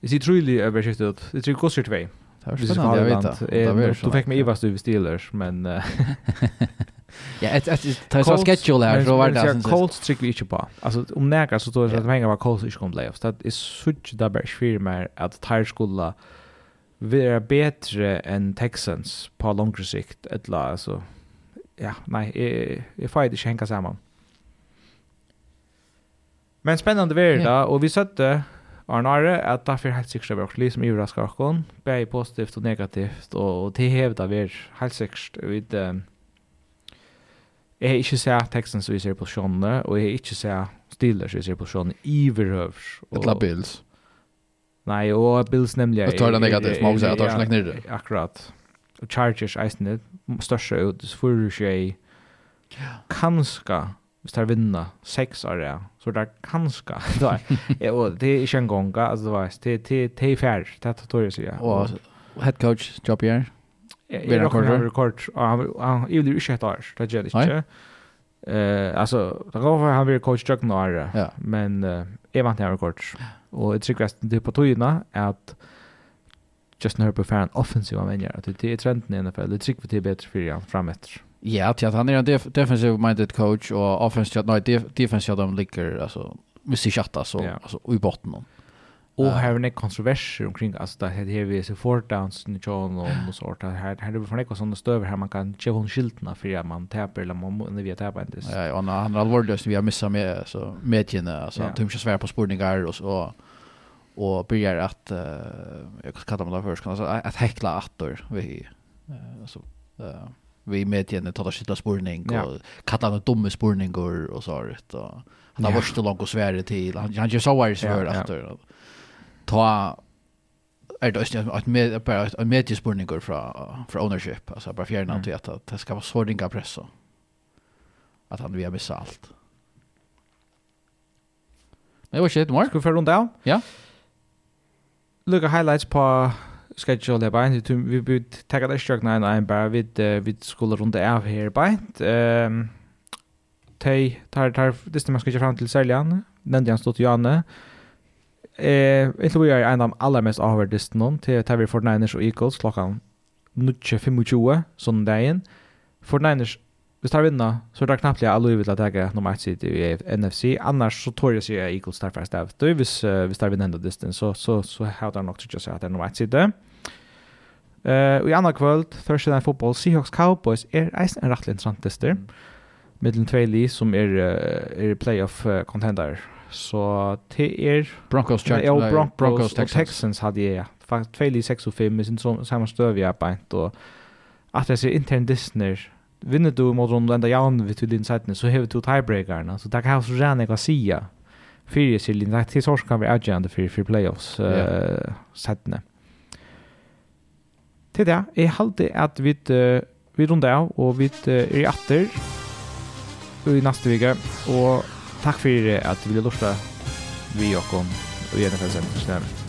A: Is it truly överskiftet. Det tror kostar två.
B: Det är spännande att veta.
A: Du fick mig Ivas du Steelers men
B: Ja, ett ett tar så schedule här så var det
A: alltså. Colts trick vi inte på. Alltså om näka så då så att hänga var Colts inte kom playoffs. Det är så där bara svär mer att tire skulle vara bättre än Texans på längre sikt eller alltså ja nej jag får inte hänga samman Men spännande värld då och vi sötte Arnare att därför helt säkert över också liksom överraskar och både positivt och negativt och, och till hävda vi helt sikkert. vid um, Jag har ikke sett teksten som vi ser på sjånene, og jeg har ikke sett stiller som vi ser på sjånene i verhøvs.
B: Etla Bills.
A: Nei, og Bills nemlig
B: er... Det tar det negativt, må man si, det tar snakk nere.
A: Akkurat. Og Chargers eisen det, største ut, så får du ikke kanska, hvis det er vinna, seks år, ja, så det er kanska. Og det er ikke en gong, altså det var, det er fær, det er tog jeg sier.
B: Og head coach, jobb her?
A: Vi har rekord, og han er jo ikke et år, det gjør det ikke. Altså, det går for han vil coach jobb nå, men jeg vant han rekord. Ja. Og jeg tror at det er på togene at Justin Herbert får en offensiv anvenjer. At det er trenden i NFL. Det tror vi det er bedre for han fram etter.
B: Ja, til at han er en def defensive-minded coach og offensive, nei, def defensive de ligger, altså, hvis de kjatter, så, ja. altså, i botten.
A: Och här var det kontroverser omkring alltså det här vi så fort downs i John och så där här här det var något sånt stöver här man kan cheva hon skiltna för att man täpper eller man när vi täpper inte.
B: Ja, och han har allvarligt vi har missat med så medierna alltså han tömmer svär på spårningar och så och börjar att uh, jag kallar mig det först kan alltså att häckla attor vi alltså uh, vi medierna tar skyltar spårning och kalla dem dumma spårningar och så där och han har varit så långt och svär till han han gör så var det attor ta är det också att med bara att mediespårningar från från ownership alltså bara fjärna till att det ska vara så ringa press att han vill ha besalt. Men det var shit
A: Mark. för vi få runt down?
B: Ja.
A: Look at highlights på schedule där behind vi vi vi det det struck nine en bara vid vid skulle runt av här behind. Ehm Tay tar tar det man ska fram till Seljan. Den där stod Janne. Eh, inte vi är en av de allra mest avhörda någon till Tavi 49ers och Eagles klockan 9.25 söndagen. 49ers, vi tar vinna så är det knappt alla vi vill att äga nummer 1 sitt i NFC. Annars så tror jag sig att Eagles tar fast av. Då uh, hvis tar vinna ändå distance så, så, så har hävdar han också att det är nummer 1 sitt. Uh, I andra kvöld, Thursday Night Football, Seahawks Cowboys är en rätt intressant tester. Mm. Mittlen två som är, är playoff-contender. Uh, Så det er
B: Broncos
A: Chargers. Ja, Broncos, Broncos Texans. Og Texans hade jag. Faktiskt 2 i 6 och 5 med sin samma stöv jag bänt och att det ser intern Disney vinner du mot dem enda jaun vid till din sidan så har du tiebreakerna så där kan jag så gärna jag säga fyra sig linda till så kan vi agenda för för playoffs eh yeah. sidan. Till det är halt det att vi uh, vi rundar av och vi uh, är i åter i nästa vecka och Takk for at du ville lortet vi og kom og gjerne for å sende